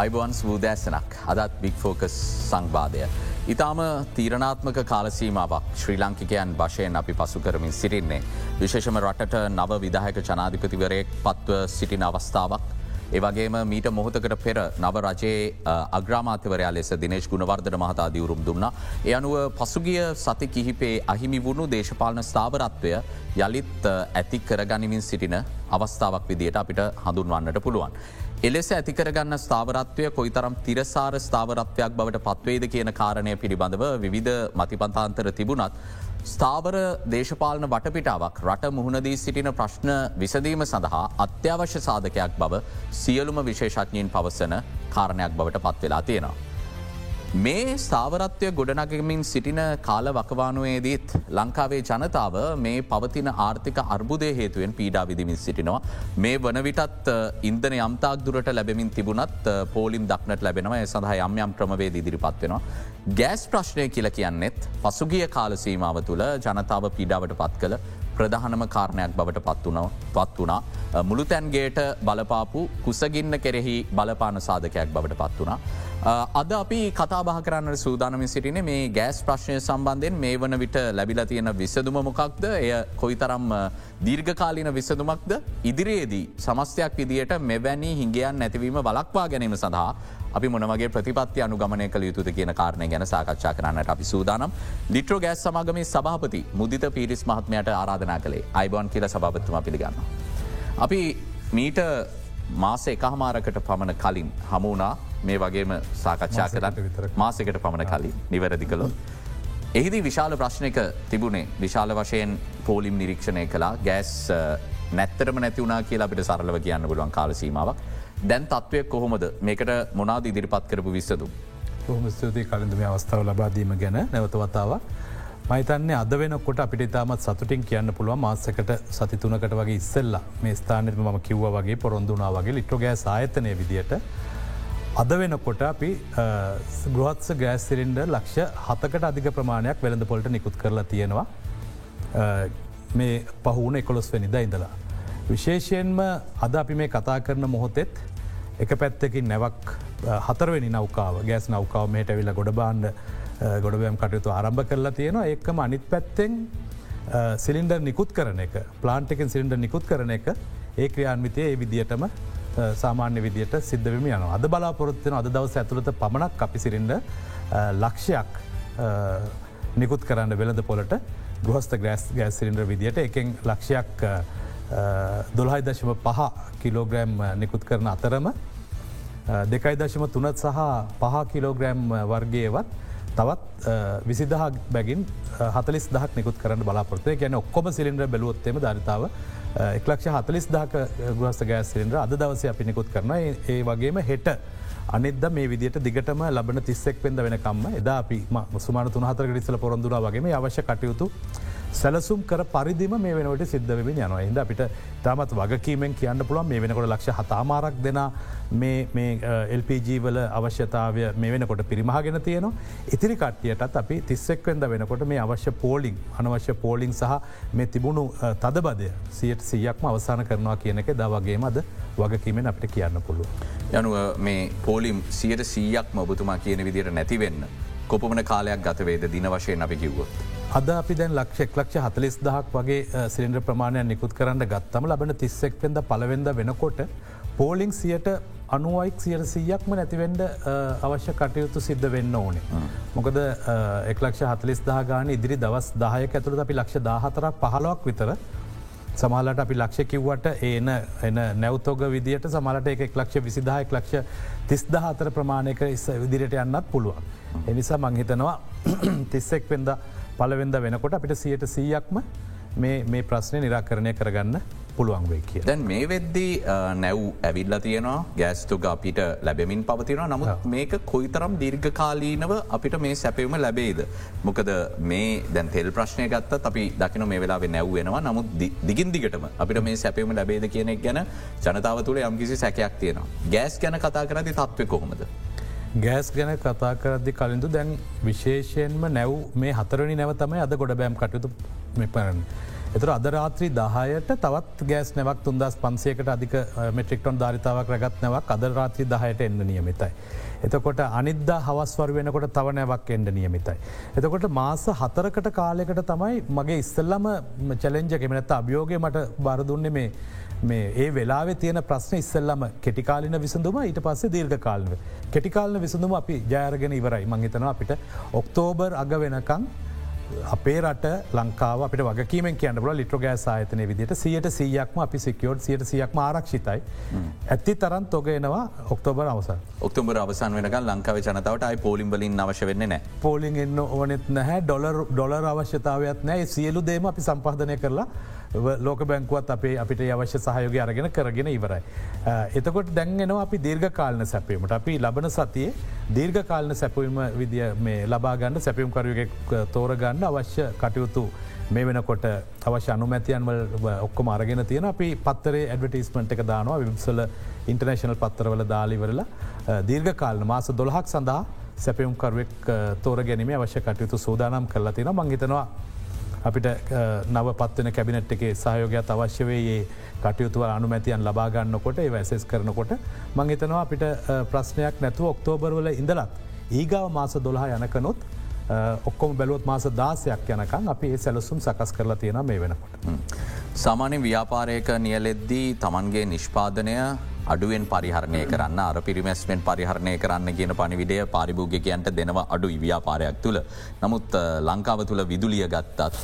අයිබෝන්ස් වූදෑසනක් අදත් බික් ෆෝකස් සංවාදය. ඉතාම තීරණාත්මක කාලසීමාවක් ශ්‍රී ලංකිකයන් වශයෙන් අපි පසු කරමින් සිරින්නේ. විශේෂම රටට නව විදාහක ජනාධිපතිවරයෙක් පත්ව සිටින අවස්ථාවක්. ඒවගේම මීට මොහොතකට පෙර නව රජයේ අග්‍රාමාත්‍යවරයා ලෙස දිනේශ් ගුණවර්ධන මහතා දිවරුම් දුන්න. එ අනුව පසුගිය සති කිහිපේ අහිමි වුණු දේශපාලන ස්ථාවරත්වය යළිත් ඇති කරගනිමින් සිටින අවස්ථාවක් විදියට අපිට හඳුන්වන්නට පුළුවන්. එලෙස ඇතිකරගන්න ස්ථාවරත්වය කොයිතරම් තිරසාර ස්ථාවරත්වයක් බවට පත්වේද කියන කාරණය පිළිබඳව විවිධ මතිපන්තාන්තර තිබුණත්. ස්ථාවර දේශපාලන වටපිටාවක් රට මුහුණදී සිටින ප්‍රශ්න විසදීම සඳහා අත්‍යවශ්‍ය සාධකයක් බව සියලුම විශේෂඥයෙන් පවසන කාරණයක් බවට පත්වෙලා තියෙනවා. මේ ස්ථාවරත්වය ගොඩනගමින් සිටින කාල වකවානුවේදීත් ලංකාවේ ජනතාව මේ පවතින ආර්ථික අර්බුදය හේතුවෙන් පීඩා විදිමින් සිටිනවා. මේ වන විටත් ඉන්දන යම්තාක් දුරට ලැබමින් තිබුණත් පෝලිම් දක්නට ලැබෙනවා සඳහ යම් යම් ක්‍රමවේද ඉදිරිපත් වෙනවා. ගෑස් ප්‍රශ්නය කියල කියන්නෙත් පසුගිය කාලසීමාව තුළ ජනතාව පීඩාවට පත් කළ ප්‍රධානම කාරණයක් බවට පත්වන පත් වනා. මුළුතැන්ගේට බලපාපු කුසගින්න කෙරෙහි බලපාන සාධකයක් බවට පත් වනා. අද අපි කතාබහ කරන්න සූදානම සිටින මේ ගෑස් ප්‍රශ්නය සම්බන්ධයෙන් මේ වන විට ලැබිල තියෙන විසදුම මොකක්ද එය කොයිතරම් දීර්ඝකාලීන විසදුමක්ද ඉදිරියේදී සමස්තයක් විදියට මෙවැනි හිංගයන් නැතිවීම බලක්වා ගැනීම සඳහා අපි මොනවගේ ප්‍රතිපත්ති අනුගමනය කළ යුතුද කියන කාරණය ගැන සාකච්ඡා කරන්නට අපි සූදානම් ලිට්‍රෝ ගෑස් සමාගමේ සභාපති මුදිත පිරිස් මහත්මයට ආරාධනා කළේ අයිබෝන් කියල සභාපත්තුම පිළිගන්න. අපි මීට මාස එකහමාරකට පමණ කලින් හමුණා මේ වගේම සාකච්ඡා කරත් මාසකට පමණ කලින් නිවැරදි කළොත්. එහිදි විශාල ප්‍රශ්නයක තිබුණේ විශාල වශයෙන් පෝලිම් නිරීක්ෂණය කලා ගෑස් නැත්තරම නැතිවුණනා කියලා අපිට සරලව කියන්න පුළුවන් කාලසීමාවක්. දැන් තත්ත්වය කොහොමද මේකට මොනාද ඉදිරිපත් කරපු විස්සතු. හොම ස්තුතියි කලින්ඳ මේ අවස්ථාව ලබාදීම ගැන නැවතවතාව. මයිතන්නේ අද වෙනකොට අපිට ඉතාමත් සතුටින් කියන්න පුළුවන් මාසකට සතිතුනකට වගේ ඉස්සල්ලා මේ ස්ථානත ම කිව්ව වගේ පොරොන්දුනා වගේ ලිට්‍රෝගෑ සායතනය විදියට අද වෙනකොට අපි ගෘහත්ස ගෑස් සිරින්ඩ ලක්ෂ හතකට අධික ප්‍රමාණයක් වෙළඳ පොලට නිකුත් කරලා තියෙනවා මේ පහුන එකොළොස් වැනිද ඉඳලා. විශේෂයෙන්ම අද අපි මේ කතා කරන මොහොතෙත් එක පැත්තකින් නැවක් හතරවෙනි නෞකාව ගෑස් නෞකාව මේට විල්ල ගොඩබාන්ඩ ගොඩබයම් කටයුතු ආරම්භ කරලා තියෙනවා. එක්කම අනිත් පැත්තෙන් සිලින්ඩර් නිකුත් කරන එක ප්ලාන්ටිකෙන් සිලින්ඩර් නිකුත් කරන එක ඒ ක්‍රියාන්විතය ඒ විදිහටම සාමාන්‍ය විදියට සිද්ධවම යන අද බලාපොරොත්වන අද දවස ඇතුළත පමණක් අපිසිරින්ට ලක්ෂයක් නිකුත් කරන්න වෙළඳ පොලට ගෘහස්ත ග්‍රස් ගෑස් සිරින්ඩර් විදියට එකෙන් ලක්ෂයක් දොළහයි දශම පහ කිලෝග්‍රෑම් නිකුත් කරන අතරම දෙකයි දශම තුනත් සහ පහ කිලෝග්‍රෑම් වර්ගේවත් තවත් විසිදහ බැගින් හතලිස් දහක් නිකුත් කරන්න බලාපොරතය ගැන ඔක්කොම සිලින්ඩ බැලුවොත්තේම ධරිතාව එක්ලක්ෂ හතලිස් දාක ග්‍රස්ත ගෑස්සිලින්ඩ අද දවසය අපි නිකුත් කරන ඒ වගේම හෙට අනිද මේ විදිට දිගටම ලබන තිස්සෙක් පෙන්ද වෙනකම්ම එදා අපි සුමාන තුනහතර ගිරිසල පොරොන්දුරා වගේම අවශ්‍ය කටයුතු සැලසුම් කර පරිදිම මේ වෙනට සිද්ධවෙමින් යනවා හිද අපිට තමත් වගකීමෙන් කියන්න පුළුවන් මේ වෙනකොට ලක්ෂ හතාමාරක් දෙෙන මේ LPG වල අවශ්‍යතාවය මේ වෙනකොට පිරිමහගෙන තියනවා. ඉතිරි කට්ටියටත් අපි තිස්සෙක්වෙන්ද වෙනකොට මේ අවශ්‍ය පෝලිං අනවශ්‍ය පෝලිං සහ මේ තිබුණු තදබදය සියට සියක්ම අවසාන කරනවා කියන එක දවගේම අද වගකීමෙන් අපිට කියන්න පුළුව. යනුව මේ පෝලිම් සියට සීයක්ම ඔබතුමා කියන විදිට නැතිවෙන්න. කොපමන කාලයක් ගතවේද දින වශයෙන් අපි කිව්වොත්. අද අපි දැන් ලක්ෂෙක් ලක්ෂ හතලිස් දහක් වගේ සිලින්ඩ ප්‍රමාණයක් නිකුත් කරන්න ගත්තම ලබන තිස්සෙක්වෙද පලවෙද වෙනකොට පෝලිං සියට අනුවයික් සියට සීයක්ම නැතිවෙන්ඩ අවශ්‍ය කටයුතු සිද්ධ වෙන්න ඕනේ. මොකද එක්ලක්ෂ හතලිස් දාගාන ඉදිරි දවස් දායක ඇතුළ අපි ලක්ෂ දාහතරක් පහලොක් විතර සමහලට අපි ලක්ෂ කිව්වට ඒන එන නැවතෝග විදිට සමලට එක ලක්ෂ විසිදාහක් ලක්ෂ තිස්ද හතර ප්‍රමාණයක ඉස්ස විදිරයට යන්නත් පුළුවන්. එනිසා මංහිතනවා තිස්සෙක් වෙද පලවෙද වෙනකොට අපිට සියට සීයක්ම මේ ප්‍රශ්නය නිරාකරණය කරගන්න පුළුවන් වේ කිය. දැන් මේ වෙද්දී නැව් ඇවිල්ල තියනවා ගෑස්තුග අපිට ලැබෙමින් පවතිනවා නමුත් මේක කොයිතරම් දීර්ඝකාලීනව අපිට මේ සැපවම ලැබේද. මොකද මේ දැන් තෙල් ප්‍රශ්නය ගත්තත් අපි දකින මේ වෙලාවෙ නැව්වෙනවා නමුත් දිගින් දිගටම අපිට මේ සැපවම ලැබේද කියනෙක් ගැන ජනතාව තුළ යම්කිසි සැකයක් තියෙනවා. ගෑස් ගැන කතා කරදි තත්ව කොහොමද. ගෑස් ගැන කතා කරදදි කලින්ඳු දැන් විශේෂයෙන්ම නැව් මේ හතරනි නැව තමයි අද ගොඩ බෑම් කටයුතු මෙපරන්න. එතුර අදරාත්‍රී දහයට තවත් ගෑස් නැවක් තුන්දස් පන්සයකට අධික මෙට්‍රික්ටොන් ධරිතාවක් රගත් නැවක් අදරාත්‍රී දහයට එන්න නියමිතයි. එතකොට අනිද්ද හවස්වර වෙනකොට තව නැවක් එන්ඩ නියමිතයි. එතකොට මාස හතරකට කාලෙකට තමයි මගේ ඉස්සල්ලම චලෙන්ජ කෙමනැත්ත අභියෝගය මට බරදුන්නේ මේ මේ ඒ වෙලා තියන ප්‍රශ්න ඉස්සල්ලම කෙටිකාලින විසඳුම ඊට පස්සේ දීර්ඝ කාලව. කෙටිකාලන විසඳුම අපි ජයරගෙන ඉවරයි මංහිතන අපිට ඔක්තෝබර් අග වෙනකං අපේ රට ලංකාව අපට වගකීමෙන් කියන්න බල ලිට්‍ර ගෑ ආයතන විදිට සියට සියයක්ම අපි සිකයෝඩ් සියට සියක්ම ආරක්ෂිතයි. ඇත්ති තරන් තොගේනවා ඔක්තෝබර් අවස. ඔක්තුමර අවසන් වෙනක ලංකාව ජනතාවට අයි පෝලිම්බලින් අවශ්‍ය වෙන්න නෑ පෝලිින් එන්න ඕනෙත් නැහැ ඩොලර් අවශ්‍යතාවයක් නෑ සියලු දේම අපි සම්පාධනය කරලා ලෝක බැංකුවත් අපේ අපිට අවශ්‍ය සහයෝග අරගෙන කරගෙන ඉවරයි. එතකොට දැන්ගෙනවා අපි දීර්ඝ කාලන සැපීමට අපි ලබන සතියේ දීර්ඝ කාලන සැපීම විදිිය මේ ලබාගන්න සැපියම් කරුවගෙක් තෝරගන්න අවශ්‍ය කටයුතු මේ වෙනකොට අවශ්‍ය අනුමැතියන්වල ඔක්කොම අරගෙන තියෙන අපි පත්තරේ ඇඩවටිස්මට් එක දානවා. විසල ඉන්ටර්නේශනල් පත්තරවල දාලිවරලා දීර්ඝ කාලන මාස දොළහක් සඳහා සැපයුම් කරුවෙක් තෝර ගැනීම අවශ්‍ය කටයුතු සූදානම් කරලා තියෙන මංහිතනවා අපිට නව පත්වන කැබිනට් එකේ සහයෝගයක් අවශ්‍යවයේ කටයුතුව අනුමැතියන් ලබාගන්නකොට ඒ වැසෙස් කරනකොට මං එතනවා අපිට ප්‍රශ්නයක් නැතුව ඔක්තෝබර්වල ඉඳලත් ඒගාව මාස දොළහා යනකනොත් ඔක්කොම බැලුවත් මාස දාසයක් යනකං අපි ඒ සැලසුම් සකස් කරලා තියෙන මේ වෙනකොට. සාමාන්‍ය ව්‍යාපාරයක නියලෙද්දී තමන්ගේ නිෂ්පාදනය අඩුවෙන් පරිහරණය කරන්න අර පිරිමැස්මෙන් පරිහරණය කරන්න කියන පනිවිඩය පාරිභෝගකයන්ට දෙනවා අඩු ව්‍යාපාරයක් තුළ. නමුත් ලංකාව තුළ විදුලිය ගත්තත්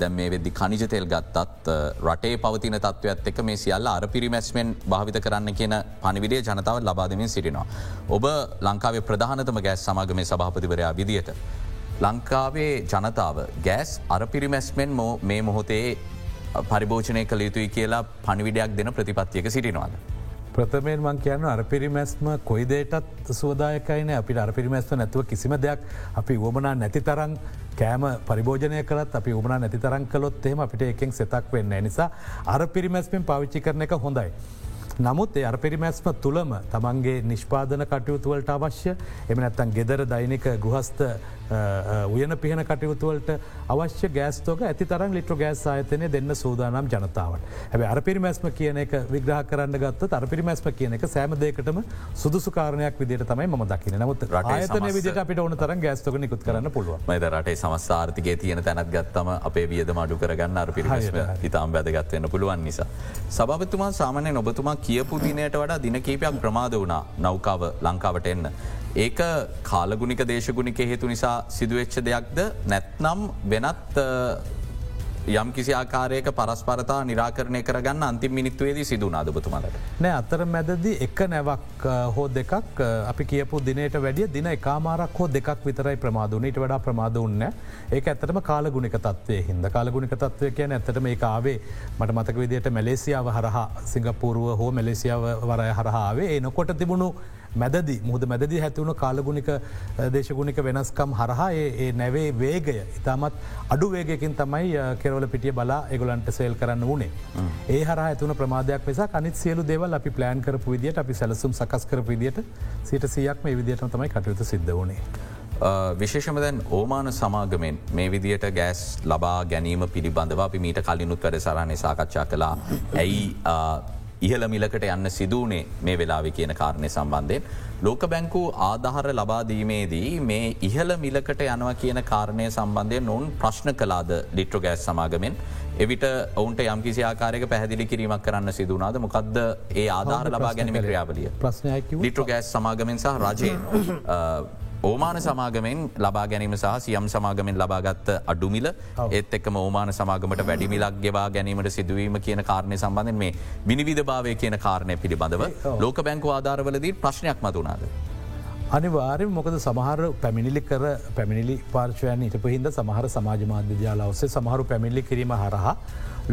දැම් මේ වෙද්දි කනිජතෙල් ගත්තත් රටේ පවතින තත්ත්වත් එක මේ සියල්ල අර පිරිමැස්මෙන් භාවිත කරන්න කියන පනිවිඩේ ජනතාව ලබාදමින් සිටිනවා. ඔබ ලංකාවේ ප්‍රධානතම ගෑස් සමාගම සභාපතිවරයා විදියට. ලංකාවේ ජනතාව ගෑස් අර පිරිමැස්මෙන් මේ මොහොතේ පරිභෝෂණය කළ යුතුයි කියලා පනිවිඩයක් දෙන ප්‍රතිපත්තියක සිටිනවාද. ප්‍රථමයෙන් මං කියන්න අර පිරිමැස්ම කොයිදේටත් සුවදායකයින අපිට අර පිරිමැස්ම නැතුව කිසිම දෙයක් අපි වමනා නැති තරන් කෑම පරිභෝජනය කරත් අපි උමනා නැති තරන් කලොත් එහෙම අපිට එකෙන් සෙතක් වෙන්න නිසා අර පිරිමැස්මෙන් පවිච්චි කරන එක හොඳයි. නමුත් ඒ අර පිරිමැස්ම තුළම තමන්ගේ නිෂ්පාදන කටයුතුවලට අවශ්‍ය එම නැත්තන් ගෙදර දෛනික ගෘහස්ත උයන පිහන කටයුතුවලට අවශ්‍ය ගෑස්තෝක ඇති තරම් ලිට්‍ර ගෑස් ආයතනය දෙන්න සූදානම් ජනතාවට. හැබ අර පිරිමැස්ම කියන එක විග්‍රහ කරන්න ගත්ත අර පිරිමැස්ම කියන එක සෑමදයකටම සුදුසු කාරණයක් විදිට තමයි ම දකින නමුත් ආයතන විදිට අපිට ඕන තරම් ගෑස්තක නිකුත් කරන්න පුළුව මද රටේ සමස්ථාර්ථකය තියෙන තැනත් ගත්තම අපේ වියද මඩු කරගන්න අර පිරිමැස්ම ඉතාම් වැදගත්වන්න පුළුවන් නිසා. සභාපතුමා සාමනය නොබතුමා කියපු දිනයට වඩා දින කීපයක් ප්‍රමාද වුණා නෞකාව ලංකාවට එන්න. ඒක කාලගුණික දේශගුණික හේතු නිසා සිදුවච්ච දෙයක්ද? නැත්නම් වෙනත් යම් කිසි ආකාරයක පරස්පරතා නිරාකරණය කරගන්න අන්තිම මිනිත්තුවේදී සිදුවන අදබතුමලට. නෑ අතර මැදදි එක නැවක් හෝ දෙකක් අපි කියපු දිනයට වැඩිය දින එකමාරක් හෝ දෙකක් විතරයි ප්‍රමාදුනට වඩා ප්‍රමාද උන්න ඒ ඇතටම කාලගුණික තත්වය හිද කාලගුණික තත්වය කියන ඇතටම ඒ ආවේ මට මතක විදියට මැලේසියාව හරහා සිංගපූරුව හෝ මැලේසියාව වරය හරහාාවේ ඒ නොකොට තිබුණු මැදදි මුහද මැදදි හැතිවුණු කාලගුණික දේශගුණික වෙනස්කම් හරහා ඒ නැවේ වේගය ඉතාමත් අඩු වේගකින් තමයි කෙරවල පිටිය බලා එගොලන්ට සේල් කරන්න වනේ. ඒ හර ඇතුන ප්‍රමාදයක් වෙසා අනිත් සියලු දෙවල් අපි ප්ලෑන් කරපු විදිට අපි සැලසුම් සකස් කර විදිට සිට සියක් මේ විදිට තමයි කටයුතු සිද්ධ වනේ. විශේෂම දැන් ඕමාන සමාගමෙන් මේ විදියට ගෑස් ලබා ගැනීම පිළිබඳව අපි මීට කලිනුත් වැඩ සරහනේ සාකච්ඡා කලා ඇයි ඉහළ මිලකට යන්න සිදුවනේ මේ වෙලාවෙ කියන කාරණය සම්බන්ධයෙන්. ලෝක බැංකු ආධහර ලබාදීමේදී මේ ඉහළ මිලකට යනවා කියන කාරණය සම්බන්ධය නොවන් ප්‍රශ්න කලාද ලිට්‍රෝ ගෑස් සමාගමෙන්. එවිට ඔවුන්ට යම්කිසි ආකාරයක පැහදිලි කිරීමක් කරන්න සිදුනාද මොකක්ද ඒ ආධාර ලබා ගැනීම ක්‍රියාවලිය ප්‍රශ්නයක් ලිට්‍රෝ ගෑස් සමාගමෙන් සහ රජය ඕමාන සමාගමෙන් ලබා ගැනීම සහ සියම් සමාගමෙන් ලබාගත්ත අඩුමිල. ඒත් එක්ම ඕමාන සමාගමට වැඩිමිලක් ගෙවා ගැනීමට සිදුවීම කියන කාරණය සම්බන්ධෙන් මේ විනිවිධ භාවය කියන කාරණය පිළිබඳව ලෝක බැංකු ආධාරවලදී ප්‍රශ්නයක් මතුනාද. අනිවාරය මොකද සමහර පැමිණිලි කර පැමිණිලි පාර්ශවයන් ඉට පහින්ද සමහර සමාජ මාධ්‍යජාල ඔස්සේ සමහරු පැමිල්ලි කිරීම හරහා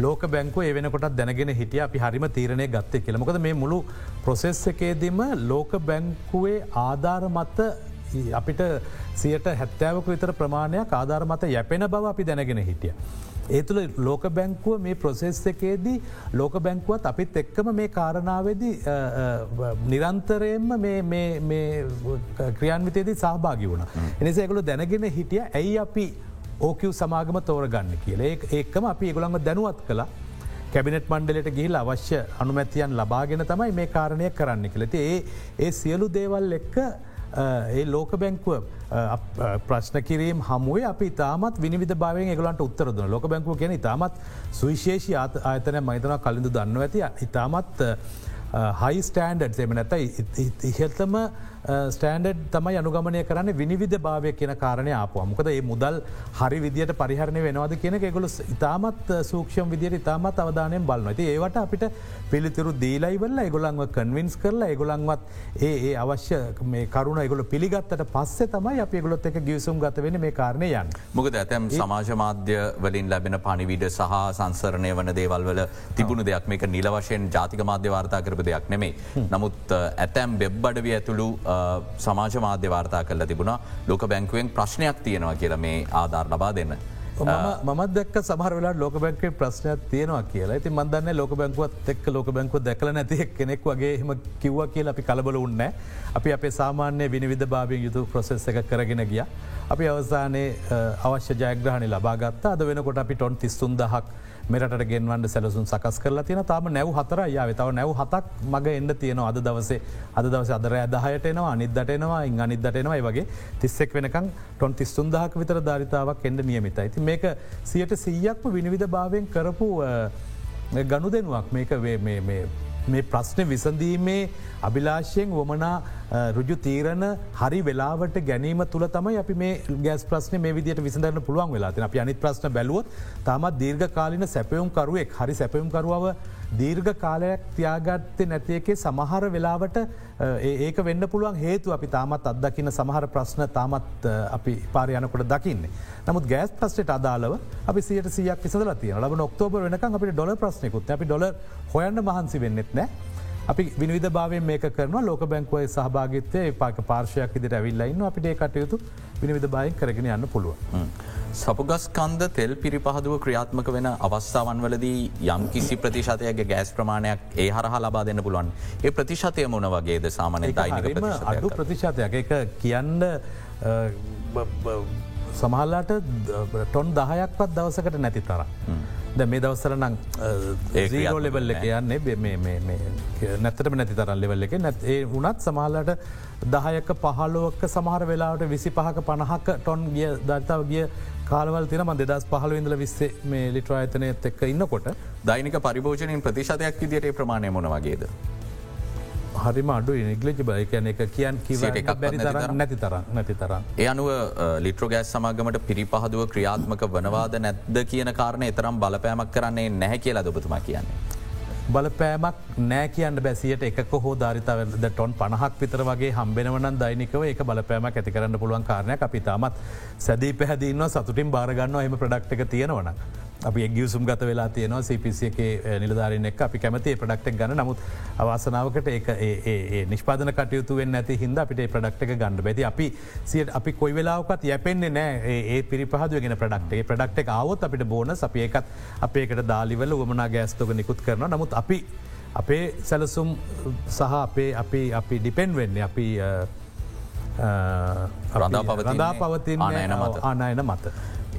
ලෝක බැංකු ඒවෙනකොට දැනගෙන හිටිය අපි හරිම තීරණය ගත්තය කියලමකද මේ මුළු ප්‍රොසෙස් එකේදීම ලෝක බැංකුවේ ආධාර මත්ත අපිට සියට හැත්තෑවක විතර ප්‍රමාණයක් ආධාර මත යැපෙන බව අපි දැනගෙන හිටිය. ඒ තුළ ලෝක බැංකුව මේ ප්‍රොසෙස් එකේදී ලෝක බැංකුවත් අපිත් එක්කම මේ කාරණාවේදී නිරන්තරයෙන්ම ක්‍රියන්විතයේදී සහභාගි වුණ. එනිසේකළු දැනගෙන හිටිය ඇයි අපි ඕකව් සමාගම තෝරගන්න? කියල. ඒ ඒකම අපි ඒගොළඟ දැනුවත් කලා කැබිනට මණ්ඩලට ගිහිල් අවශ්‍ය අනුමැතියන් ලබාගෙන තමයි මේ කාරණය කරන්න කළති ඒ ඒ සියලු දේවල් එක්ක ඒ ලෝක බැංකුව ප්‍රශ්න කිරීම් හමුවේ අපි තාමත් විනිධ භාවෙන් ගලන්ට උත්තරද ලෝක බැංකුව කියෙන ඉතාමත් සුවිශේෂී ආතනය මහිතන කලින්ඳ දන්න ඇති. ඉතාමත් හයි ස්ටන්ඩඩ් එම නැත ඉහෙල්තම ස්ටන්ඩඩ් තමයි අනුගමනය කරන්න විනිවිධ භාවය කියන කාරණය ආපුවා මොකද ඒ මුදල් හරි විදිට පරිහරණය වෙනවාද කියන එකගොල ඉතාමත් සූක්ෂම් විදියට ඉතාමත් අවධානයෙන් බලන්න ඇති ඒවට අපිට පිළිතුරු දීලයිවල්ල එගොලන්ව කන්වින්ස් කරලා එගොලන්වත් ඒ අවශ්‍ය මේ කරුණ එගොල පිළිගත්තට පස්සේ තමයි අප ගොලොත් එක ගියසුම් ගත වෙන මේ කාරණය යන්. මොකද ඇතැම් සමාජ මාධ්‍ය වලින් ලැබෙන පනිවිඩ සහ සංසරණය වන දේවල් වල තිබුණු දෙයක්. මේක නිල වශයෙන් ජාතික මාධ්‍ය වාර්තා කරපු දෙයක් නෙමේ. නමුත් ඇතැම් බෙබ්බඩවිය ඇතුළු සමාජ මාධ්‍ය වාර්තා කරලා තිබුණා ලෝක බැංකුවෙන් ප්‍රශ්නයක් තියෙනවා කියල මේ ආධාර ලබා දෙන්න. මත් දක් සමහර වෙලා ලෝක බැංකේ ප්‍රශ්නයක් තියෙනවා කියලා ඇති මන්දන්න ලෝක බැංකුවත් එක් ලෝක බැංකුව දැකල නැති කෙනෙක් වගේ එම කිව්ව කියල අපි කලබල උන්න අපි අපේ සාමාන්‍ය විනිවිධ භාවයෙන් යුතු ප්‍රසෙස් එක කරගෙන ගිය. අපි අවසානයේ අවශ්‍ය ජයග්‍රහණි ලබාගත්ත අද වෙනකොට අපි ටොන් තිස්තුන් දහක් මෙරට ගෙන්වන්ට සැලසුන් සකස් කරලා තියෙන තාම නැව් හතර යාව තව නැව් හතක් මග එන්න තියෙනවා. අද දවසේ අද දවස අදර අදහයටනවා අනිදටනවා ඉං අනිදටනවා වගේ තිස්සෙක් වෙනකං ටොන් තිස්තුන්දහක් විතර ධරිතාවක් එන්න නියමිත ඇති මේක සියට සීයක්ම විනිවිධ භාවයෙන් කරපු ගණු දෙනුවක් මේක මේ ප්‍රශ්න විසඳීමේ අභිලාශයෙන් වමනා රුජු තීරණ හරි වෙලාවට ගැනීම තුළ තමයි අපි මේ ගැස් ප්‍රශ්න මේ විදිට විසඳරන්න පුළුවන් වෙලාතින අප අනිත් ප්‍රශ්න බැලුවොත් තමත් දීර්ඝ කාලින සැපයුම් කරුවෙක් හරි සැපයුම් කරුවාව දීර්ඝ කාලයක් තියාගත්තේ නැතියකේ සමහර වෙලාවට ඒක වෙන්න පුළුවන් හේතු අපි තාමත් අත්දකින සමහර ප්‍රශ්න තාමත් අපි පාරයනකොට දකින්නේ. නමුත් ගෑස් ප්‍රශ්ට අදාලව අපි සියට සියක් විසදල තිය ලබ ඔක්තෝබ වෙනක අපට ඩොල ප්‍රශ්නයකුත් අපි ඩොල හොයන්න මහන්සි වෙන්නෙත් නෑ අපි විනිධ භාවෙන් මේක කරන ලෝක බැංකුවයි සහභාගිත්වය පාක පාර්ශයක් ඉදිට ඇවිල්ලයින්න අපිට කටයුතු විනිවිධ භායෙන් කරගෙන යන්න පුළුව. සපුගස්කන්ද තෙල් පිරිපහදුව ක්‍රියාත්මක වෙන අවස්ථාවන් වලදී යම් කිසි ප්‍රතිශතයගේ ගෑස් ප්‍රමාණයක් ඒ හරහා ලබා දෙන්න පුළුවන්. ඒ ප්‍රතිශතය මොන වගේද සාමනය දයිනික අඩු ප්‍රතිශතයක්. එක කියන්න සමහල්ලාට ටොන් දහයක්වත් දවසකට නැති තර. ද මේ දවසර නං ඒෝ ලෙවල් එක යන්නේ නැතටම නැති තරල් ලෙවල් එක. නැත් ඒ වනත් සමහලට දහයක පහලුවක සමහර වෙලාට විසි පහක පණහක ටොන් ගිය දර්තාව ගිය කාලවල් තින ම දෙදස් පහල ඉඳල විස්සේ මේ ලිට්‍රායතනයත් එක්ක ඉන්නකොට දෛනික පරිභෝජනයෙන් ප්‍රතිශතයක් විදිට ප්‍රමාණය මොන වගේද. හරිම අඩු නිගලජ බය කියන එක කියන් තරන්න නැති තරන්න නැති තරන්න. ඒ අනුව ලිට්‍රෝගෑස් සමාගමට පිරිපහදුව ක්‍රියාත්මක වනවාද නැද්ද කියන කාරණය එතරම් බලපෑමක් කරන්නේ නැහැ කියලා දොබතුමා කියන්නේ. බලපෑමක් නෑ කියන්න බැසියට එක හෝ ධරිතවද ටොන් පණහක් විතර වගේ හම්බෙනවන දෛනිකව එක බලපෑමක් ඇති කරන්න පුළුවන් කාරණය අපිතාමත් සැදී පැහදින්න සතුටින් බාරගන්න එම ප්‍රඩක්් එක තියෙනවන. අපි එගියසුම් ගත වෙලා තියනවා සිපිසියක නිලධාරන එක් අපි කැමති ප්‍රඩක්ටක් ගන්න. නමුත් අවාසනාවකට ඒ නිෂ්පාදන කටයුතුවෙන් ඇති හිද අපිට ප්‍රඩක්ටක ගන්න බැති අපි සියට අපි කොයි වෙලාවකත් යැපෙන්න්නේ නෑ ඒ පිරිපහදුවගෙන ප්‍රඩක්ටේ ප්‍රඩක්ටක් අවොත් අපිට බෝන අපි ඒකත් අපේකට දාලිවල වමනා ගෑස්තෝක නිකුත් කරන නමුත් අපි අපේ සැලසුම් සහ අපේ අපි අපි ඩිපෙන් වෙන්නේ අපි රඳා පවතිරඳා පවතින් ආනයන මත.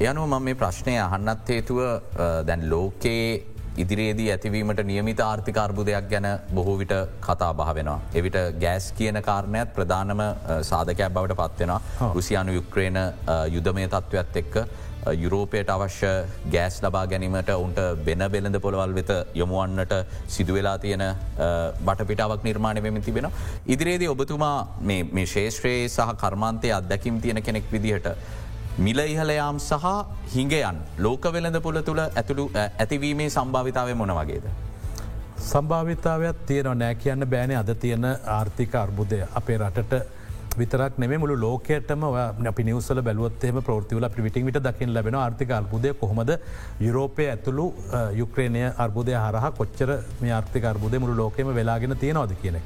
යනුව මම මේ ප්‍රශ්නය අහන්නත් හේතුව දැන් ලෝකයේ ඉදිරියේදී ඇතිවීමට නියමිත ආර්ථික අර්බුදයක් ගැන බොහෝ විට කතා බහ වෙනවා. එවිට ගෑස් කියන කාරණයත් ප්‍රධානම සාධකයක් බවට පත්වෙනවා රුසියානු යුක්්‍රේණ යුදමය තත්ත්වත් එක්ක යුරෝපයට අවශ්‍ය ගෑස් ලබා ගැනීමට උන්ට බෙන බෙලඳ පොළවල් වෙත යොමුවන්නට සිදුවෙලා තියෙන බටපිටාවක් නිර්මාණය වෙමින් තිබෙන. ඉදිරියේදී ඔබතුමා මේ ශේෂත්‍රයේ සහ කර්මාන්තය අත්දැකිම් තියෙන කෙනෙක් විදිහට මිල ඉහලයාම් සහ හිඟයන් ලෝක වෙළඳ පුළ තුළ ඇතුළු ඇතිවීමේ සම්භාවිතාව මොන වගේද. සම්භාවිතාවයක් තියෙන නෑ කියන්න බෑනේ අද තියෙන ආර්ථික අර්බුදය අපේ රටට විතරක් නෙම මුළු ලෝකයටම අපි නිවසල බැලුවත්ේම ප්‍රෘතිවල පිටින් විට දකිින් ලැබෙන ආර්ථික අර්බුදය කොහොමද යුරෝපය ඇතුළු යුක්්‍රේණය අර්බුදය හරහ කොච්චර මේ ආර්ථික අර්බුදය මුළු ලෝකෙම වෙලාගෙන තියෙනවාද කියනෙක්.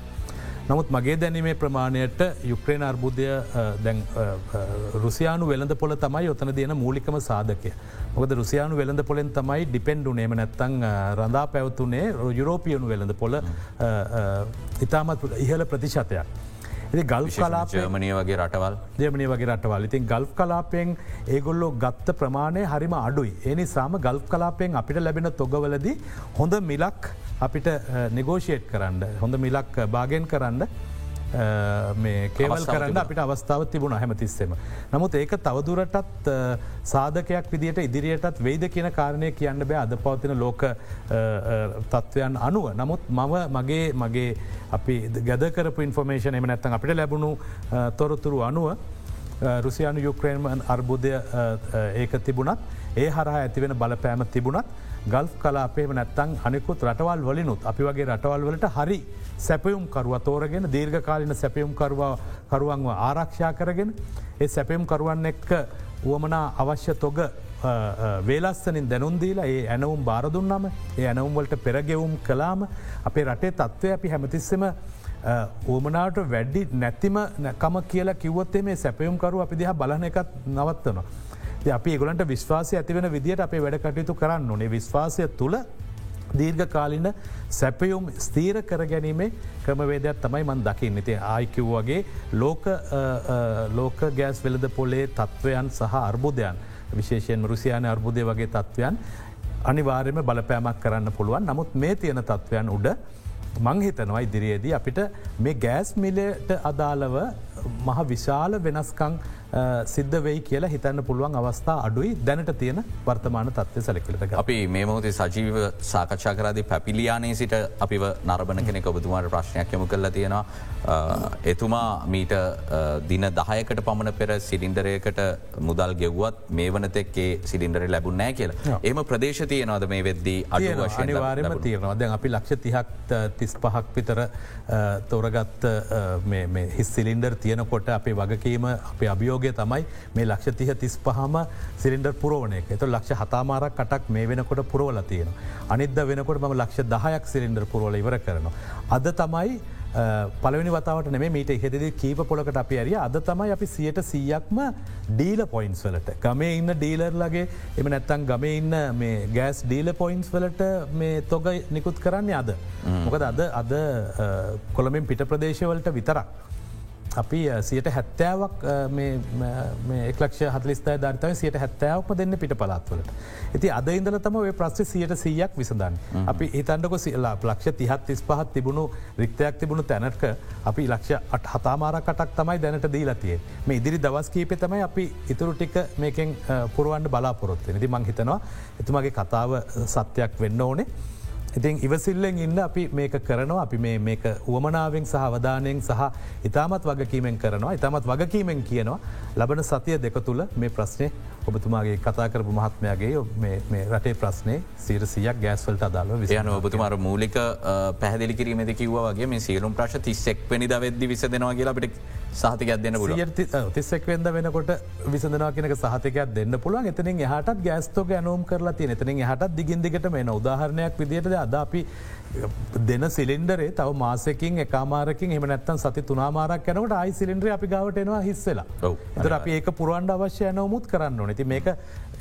නමුත් මගේ දැනීමේ ප්‍රමාණයට යුක්්‍රේණ අර්බුදය රුසියානු වෙළඳ පොල තමයි ඔතන තියෙන මූලිකම සාධකය. මොකද රුසියානු වෙළඳ පොලෙන් තමයි ඩිපෙන්ඩුනේම නැත්තං රඳා පැවතුනේ යුරෝපියනු වෙළඳ පොල ඉතාමත් ඉහල ප්‍රතිශතයක්. ගල් කලාප ජර්මණය වගේ රටවල් ජමනය වගේ රටවල් ඉතින් ගල්් කලාපෙන් ඒගොල්ලෝ ගත්ත ප්‍රමාණය හරිම අඩුයි. ඒනි සාම ගල්් කලාපෙන් අපිට ලැබෙන තොගවලදී හොඳ මිලක් අපිට නෙගෝෂයට් කරන්න හොඳ මිලක් භාගෙන් කරන්න කේවල් කරන්න අපිට අවස්ථාව තිබුණ හැමතිස්සෙම. නමුත් ඒක තවදුරටත් සාධකයක් විදිට ඉදිරියටත් වෙයිද කියන කාරණය කියන්න බෑ අද පවතින ලෝක තත්ත්වයන් අනුව. නමුත් මම මගේ මගේ අපි ගැදකරපු ඉන්ෆර්මේෂන් එම නැත්තන් අපිට ලැබුණු තොරතුරු අනුව රුසියානු යුක්‍රේන්ම අර්බුදය ඒක තිබුණත් ඒ හරහා ඇතිවෙන බලපෑම තිබුණත් ගල්් කලාපේම නැත්තං අනිකුත් රටවල් වලිනුත් අපි වගේ රටවල් වලට හරි සැපයුම් කරුව තෝරගෙන දීර්ඝ කාලින සැපයුම් කරුවන්ව ආරක්ෂා කරගෙන ඒ සැපයුම් කරුවන් එක්ක වුවමනා අවශ්‍ය තොග වේලස්සනින් දැනුන්දීලා ඒ ඇනවුම් බාරදුන්නම ඒ ඇනවුම්වලට පෙරගෙවුම් කලාම අපේ රටේ තත්ත්වය අපි හැමතිස්සම ඕමනාට වැඩ්ඩි නැතිම කම කියලා කිව්වත්තේ මේ සැපයුම්කරු අපි දිහා බලන එකත් නවත්වනවා. අපි ගොලන්ට විශ්වාසය ඇතිවෙන විදිට අපේ වැඩ කටයුතු කරන්න ඕනේ. විශ්වාසය තුළ දීර්ඝ කාලින සැපයුම් ස්තීර කර ගැනීමේ ක්‍රමවේදයක් තමයි මන් දකින්න. ඉති ආයිකිව් වගේ ලෝක ලෝක ගෑස් වෙලද පොලේ තත්ත්වයන් සහ අර්බුදයන් විශේෂයෙන් රුසියාන අර්බුදය වගේ තත්ත්වයන් අනිවාර්යම බලපෑමක් කරන්න පුළුවන්. නමුත් මේ තියෙන තත්ත්වයන් උඩ මංහිතනවා ඉදිරියේදී අපිට මේ ගෑස් මිලට අදාළව මහ විශාල වෙනස්කං සිද්ධ වෙයි කියලා හිතන්න පුළුවන් අවස්ථා අඩුයි. දැනට තියෙන වර්තමාන තත්වය සැලකිලට අපි මේ මොහොතේ සජීව සාකච්ඡා කරදි පැපිලියානේ සිට අපිව නරබන කෙනෙ ඔබතුමාට ප්‍රශ්නයක් යමු කරලා තියෙනවා. එතුමා මීට දින දහයකට පමණ පෙර සිලින්ඩරයකට මුදල් ගෙව්වත් මේ වනතෙක්ේ සිලින්ඩර ලැබුන්නෑ කියලා. එම ප්‍රදේශ තියනවද මේ වෙද්දී අඩ අනිවාරම තියෙනවා. දැන් අපි ලක්ෂ තිහක් තිස් පහක් විතර තෝරගත්ත හිස් සිලින්ඩර් තියනකොට අපේ වගකීම අපේ අභියෝගය තමයි මේ ලක්ෂ තිහ තිස් පහම සිලින්ඩර් පුරෝණයක එතු ලක්ෂ හතාමාරක් කටක් මේ වෙනකොට පුරවල තියෙන. අනිද වෙනකොට ම ලක්ෂ දහයක් සිලින්ඩර් පුරවල ඉවර කරනවා. අද තමයි පලවනි වතාවට නෙේ මීට හෙදදි කීප පොලකට අපි ඇරිය අද තමයි අපි සියට සීයක්ම ඩීල පොයින්ස් වලට ගමේ ඉන්න ඩීලර්ලගේ එම නැත්තන් ගමේ ඉන්න මේ ගෑස් ඩීල පොයින්ස් වලට මේ තොග නිකුත් කරන්නේ අද. මොකද අද අද කොළමින් පිට ප්‍රදේශවලට විතරක්. අපි සියට හැත්තෑවක් එක්ලක්ෂ හතලිස්ථය ධර්තව සියට හැත්තෑවක්ම දෙන්න පිට පලාත්වලට. ඇති අද ඉදල තම ඔය ප්‍රශ්්‍ය සියට සීයක් විසඳන්න. අපි හිතන්ඩක සිලා ලක්ෂ තිහත් තිස් පහත් තිබුණු රික්තයක් තිබුණු තැනටක අපි ලක්ෂ අට හතාමාරකටක් තමයි දැනට දීලතිය. මේ ඉදිරි දවස් කීප තමයි අපි ඉතුරු ටික මේකෙන් පුරුවන්ට බලාපොරොත්ව නති මං හිතනවා එතුමගේ කතාව සත්‍යයක් වෙන්න ඕනේ. ඉතින් ඉවසිල්ලෙන් ඉන්න අපි මේක කරනවා. අපි මේක උවමනාවෙන් සහ අවධානයෙන් සහ ඉතාමත් වගකීමෙන් කරනවා. ඉතාමත් වගකීමෙන් කියනවා. ලබන සතිය දෙක තුළ මේ ප්‍රශ්නය ඔබතුමාගේ කතා කරපු මහත්මයාගේ රටේ ප්‍රශ්නය සීරසියක් ගෑස්වලට අදාල විසියන ඔබතුමාර මූලික පැහදිලි කිරීමද කිව්ව වගේ මේ සියලුම් ප්‍රශ් තිස්සෙක් වැනි දවෙද්දි විස දෙනවා කියලා අපිට සහතිකයක් දෙන්න පුල තිස්සෙක් වෙද වෙනකොට විසඳනා කියනක සහතිකයක් දෙන්න පුළුවන්. එතනින් හටත් ගෑස්තෝක ඇනුම් කරලා තිය එතනින් හටත් දිගින්දිකට මේ උදාහරණයක් විදිට අද අපි දෙන සිලින්ඩරේ තව මාසකින් එකමාරකින් එම නැත්තන් සති තුනාමාරක් යනකට අයි සිලින්ද්‍ර අපි ගවටනවා හිස්සලා. එතර අපි ඒක පුරුවන්ඩ අවශ්‍ය නවමුත් කරන්න නති මේක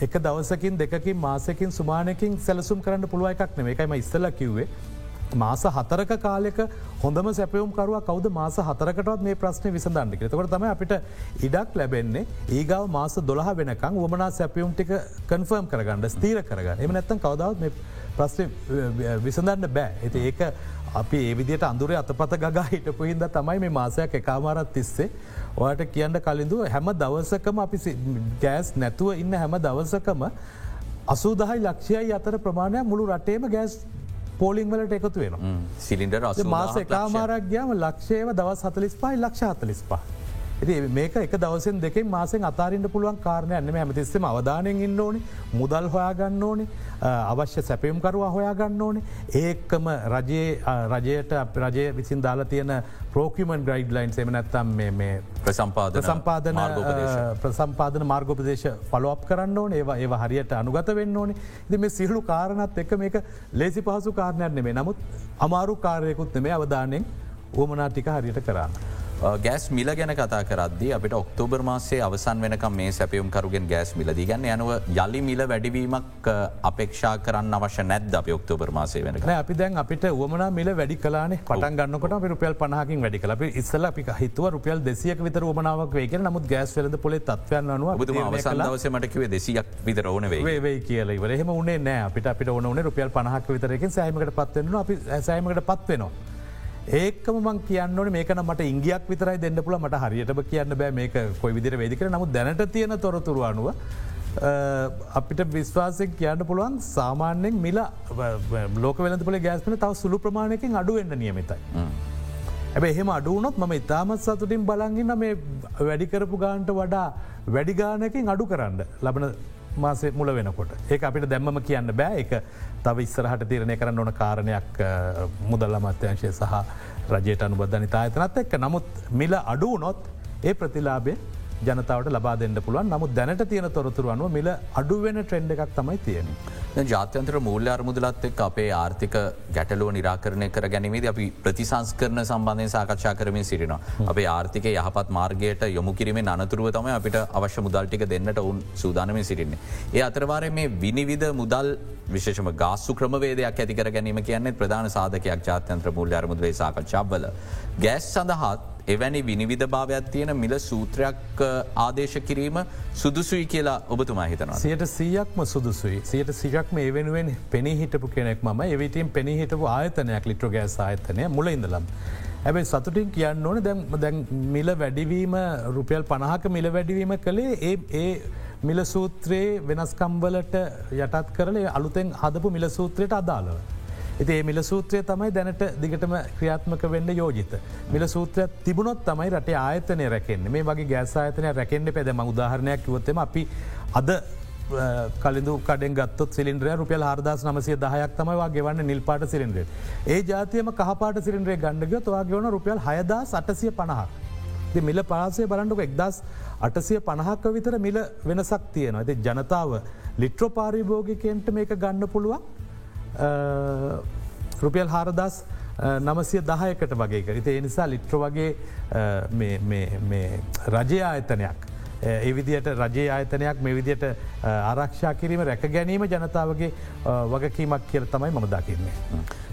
එක දවසකින් දෙකින් මාසකින් සුමානකින් සැලසුම් කරන්න පුළුව එකක් නෙ එකයිම ඉස්සල කිව්වේ. මාස හතරක කාලෙක හොඳම සැපයුම් කරුව කවද? මාස හතරකටත් මේ ප්‍රශ්නය විසඳන්නක තකොට තම අපිට ඉඩක් ලැබෙන්නේ. ඒගව මාස දොළහ වෙනකං වමනා සැපියුම් ටික කන්ෆර්ම් කරගන්න ස්තීර කරගන්න. එම නැත්තන් කවදාවත් ප්‍රශ්න විසඳන්න බෑ. ඇති ඒක අපි ඒවිදියට අඳුරේ අතපත ගා හිටපු හිද තමයි මේ මාසයක් එකමාරත් තිස්සේ ඔයට කියන්න කලින්ඳු හැම දවසකම අපි ගෑස් නැතුව ඉන්න හැම දවසකම අසූදහයි ලක්ෂයයි අතර ප්‍රමාණයක් මුළු රටේම ගෑස් පෝලිං වලට එකතු වෙන සිලින්ඩර මාස එකමාරක් ගයාම ලක්ෂයව දවස් හතලිස් පයි ලක්ෂ හතලිස් පා. ඇති මේක එක දවසෙන් දෙකෙන් මාසෙන් අතාරන්න පුළුවන් කාරණය ඇන්නම ඇමතිස්සම අවධානයෙන් ඉන්න ඕනි මුදල් හොයාගන්න ඕනි අවශ්‍ය සැපයුම්කරවා හොයාගන්න ඕනේ. ඒකම රජයේ රජයට රජය විසින් දාලා තියෙන ප්‍රෝකමන් ගයිඩ් ලයින් එම නැත්තම් මේ ප්‍රසම්පාද සම්පාදන ප්‍රසම්පාදන මාර්ගෝපදේශ ෆලෝප් කරන්න ඕන. ඒවා ඒ හරියට අනුගත වෙන්න ඕනේ. ද මේ සිහළු කාරණත් එක මේක ලේසි පහසු කාරණයක් නෙමේ නමුත් අමාරු කාරයකුත් නෙමේ අවධානයෙන් ඕමනා ටික හරියට කරන්න. ගෑස් මිල ගැන කතා කරද්දි අපිට ඔක්තෝබර් මාසේ අවසන් වෙනකම් මේ සැපියුම් කරුගෙන් ගෑස් මිලදී ගන්න. යනුව යළි මිල වැඩිවීමක් අපේක්ෂා කරන්න අවශ්‍ය නැද්ද අප ඔක්තෝබර් මාසේ වෙනක අපි දැන් අපිට වමන මිල වැඩි කලානේ පටන් ගන්නකොට අපි රුපියල් පනහකින් වැඩි කල ඉස්සල අපි හිතුව රුපියල් දෙසියක විතර වමනාවක් වේගෙන නමුත් ගෑස් වෙලද පොලේ තත්වයන් අනුව බුතුම අවසන් දවසමටකිවේ දෙසියක් විතර ඕන වේ කියල ඉවරහෙම උනේ නෑ. අපිට අපිට ඕන රුපියල් පනහක් විතරකින් සෑමකට පත්වන්න අපි සෑමකට පත්වෙනවා. ඒකම මං කියන්න මේකන මට ඉංගියක් විතරයි දෙන්න පුල මට හරියටම කියන්න බෑ මේක කොයි විදිර වෙදිකර නමුත් දැනට තියෙන තොරතුරු අනුව අපිට විශ්වාසය කියන්න පුළුවන් සාමාන්‍යෙන් මිල ලෝක වෙලපල ගෑස්පන තව සුළු ප්‍රමාණයකින් අඩුවෙන්න්න නියමිතයි. ඇබ එහෙම අඩුවනොත් ම ඉතාමත් සතුටින් බලගන්න මේ වැඩිකරපු ගාන්ට වඩා වැඩිගානකින් අඩු කරන්න ලබන මාසේ මුල වෙනකොට. ඒ අපිට දැම්ම කියන්න බෑ. එක තව ඉස්සරහට තීරණය කරන්න ඕන කාරණයක් මුදල් අමත්‍යංශය සහ රජයට අනුබද්ධනි තායතනත් එක්ක. නමුත් මිල අඩුවනොත් ඒ ප්‍රතිලාබේ ජනතාවට ලබා දෙන්න පුළුවන් නමුත් දැනට තියෙන තොරතුරු අනුව මිල අඩුවෙන ට්‍රෙන්ඩ එකක් තමයි තියෙන. ජාත්‍යන්ත්‍ර මූල්‍ය අරමුදලත් එක් අපේ ආර්ථික ගැටලුව නිරාකරණය කර ගැනීමද අපි ප්‍රතිසංස් කරන සම්බන්ධය සාකච්ඡා කරමින් සිරිනවා. අපේ ආර්ථික යහපත් මාර්ගයට යොමු කිරීම අනතුරුව තම අපිට අවශ්‍ය මුදල්ටික දෙන්නට ඔවුන් සූදානම සිරින්නේ. ඒ අතරවාරය මේ විනිවිධ මුදල් විශේෂම ගාස්සු ක්‍රමවේදයක් ඇතිකර ගැනීම කියන්නේ ප්‍රධාන සාධකයක් ජාත්‍යන්ත්‍ර මූල්‍ය අරමුදලේ සාකච්ඡාවල. ගෑස් සඳහත් එවැනි විනිවිධ භාවයක් තියෙන මිල සූත්‍රයක් ආදේශ කිරීම සුදුසුයි කියලා ඔබතුමා හිතනවා. සියට සීයක්ම සුදුසුයි සියට සිරක්ම ඒ වෙනුවෙන් පෙනී හිටපු කෙනෙක් ම එවිටම් පෙනී හිටපු ආයතනයක් ලිට්‍රගෑස් ආයතනය මුල ඉඳලම්. ඇැබයි සතුටින් කියන්න ඕන දැම් දැන් මිල වැඩිවීම රුපියල් පණහක මිල වැඩිවීම කළේ ඒ ඒ මිල සූත්‍රයේ වෙනස්කම්වලට යටත් කරල අලුතෙන් හදපු මිල සූත්‍රයට අදාළව. ඉති මිල සූත්‍රය තමයි දැනට දිගටම ක්‍රියාත්මක වෙන්න යෝජිත. මිල සූත්‍රය තිබුණොත් තමයි රට ආයතනය රැකෙන් මේ වගේ ගෑස් ආයතනය රැකෙන්න්න පැදම උදාහරණයක් කිවොත්තම අපි අද කලින්දු කඩෙන් ගත්ත සිලින්ද්‍රය රුපියල් හරදස් නමසය දහයක් තමයිවා ගෙවන්න නිල්පාට සිලින්ද්‍රේ. ඒ ජාතියම කහපාට සිලින්ද්‍රේ ගණඩග තුවා ගෙවන රුපියල් හයදා සටසිය පණහක්. මිල පාසය බලන්ඩුක එක්දස් අටසිය පණහක්ක විතර මිල වෙනසක් තියෙනවා. ඇති ජනතාව ලිට්‍රෝ පාරිභෝගිකයන්ට මේක ගන්න පුළුවන් රුපියල් හාරදස් නමසය දහයකට වගේ කරිත ඒ නිසා ලිට්‍ර වගේ රජය ආයතනයක්. ඒ විදියට රජයේ ආයතනයක් මේ විදියට ආරක්ෂා කිරීම රැක ගැනීම ජනතාවගේ වගකීමක් කියර තමයි මම දකින්නේ.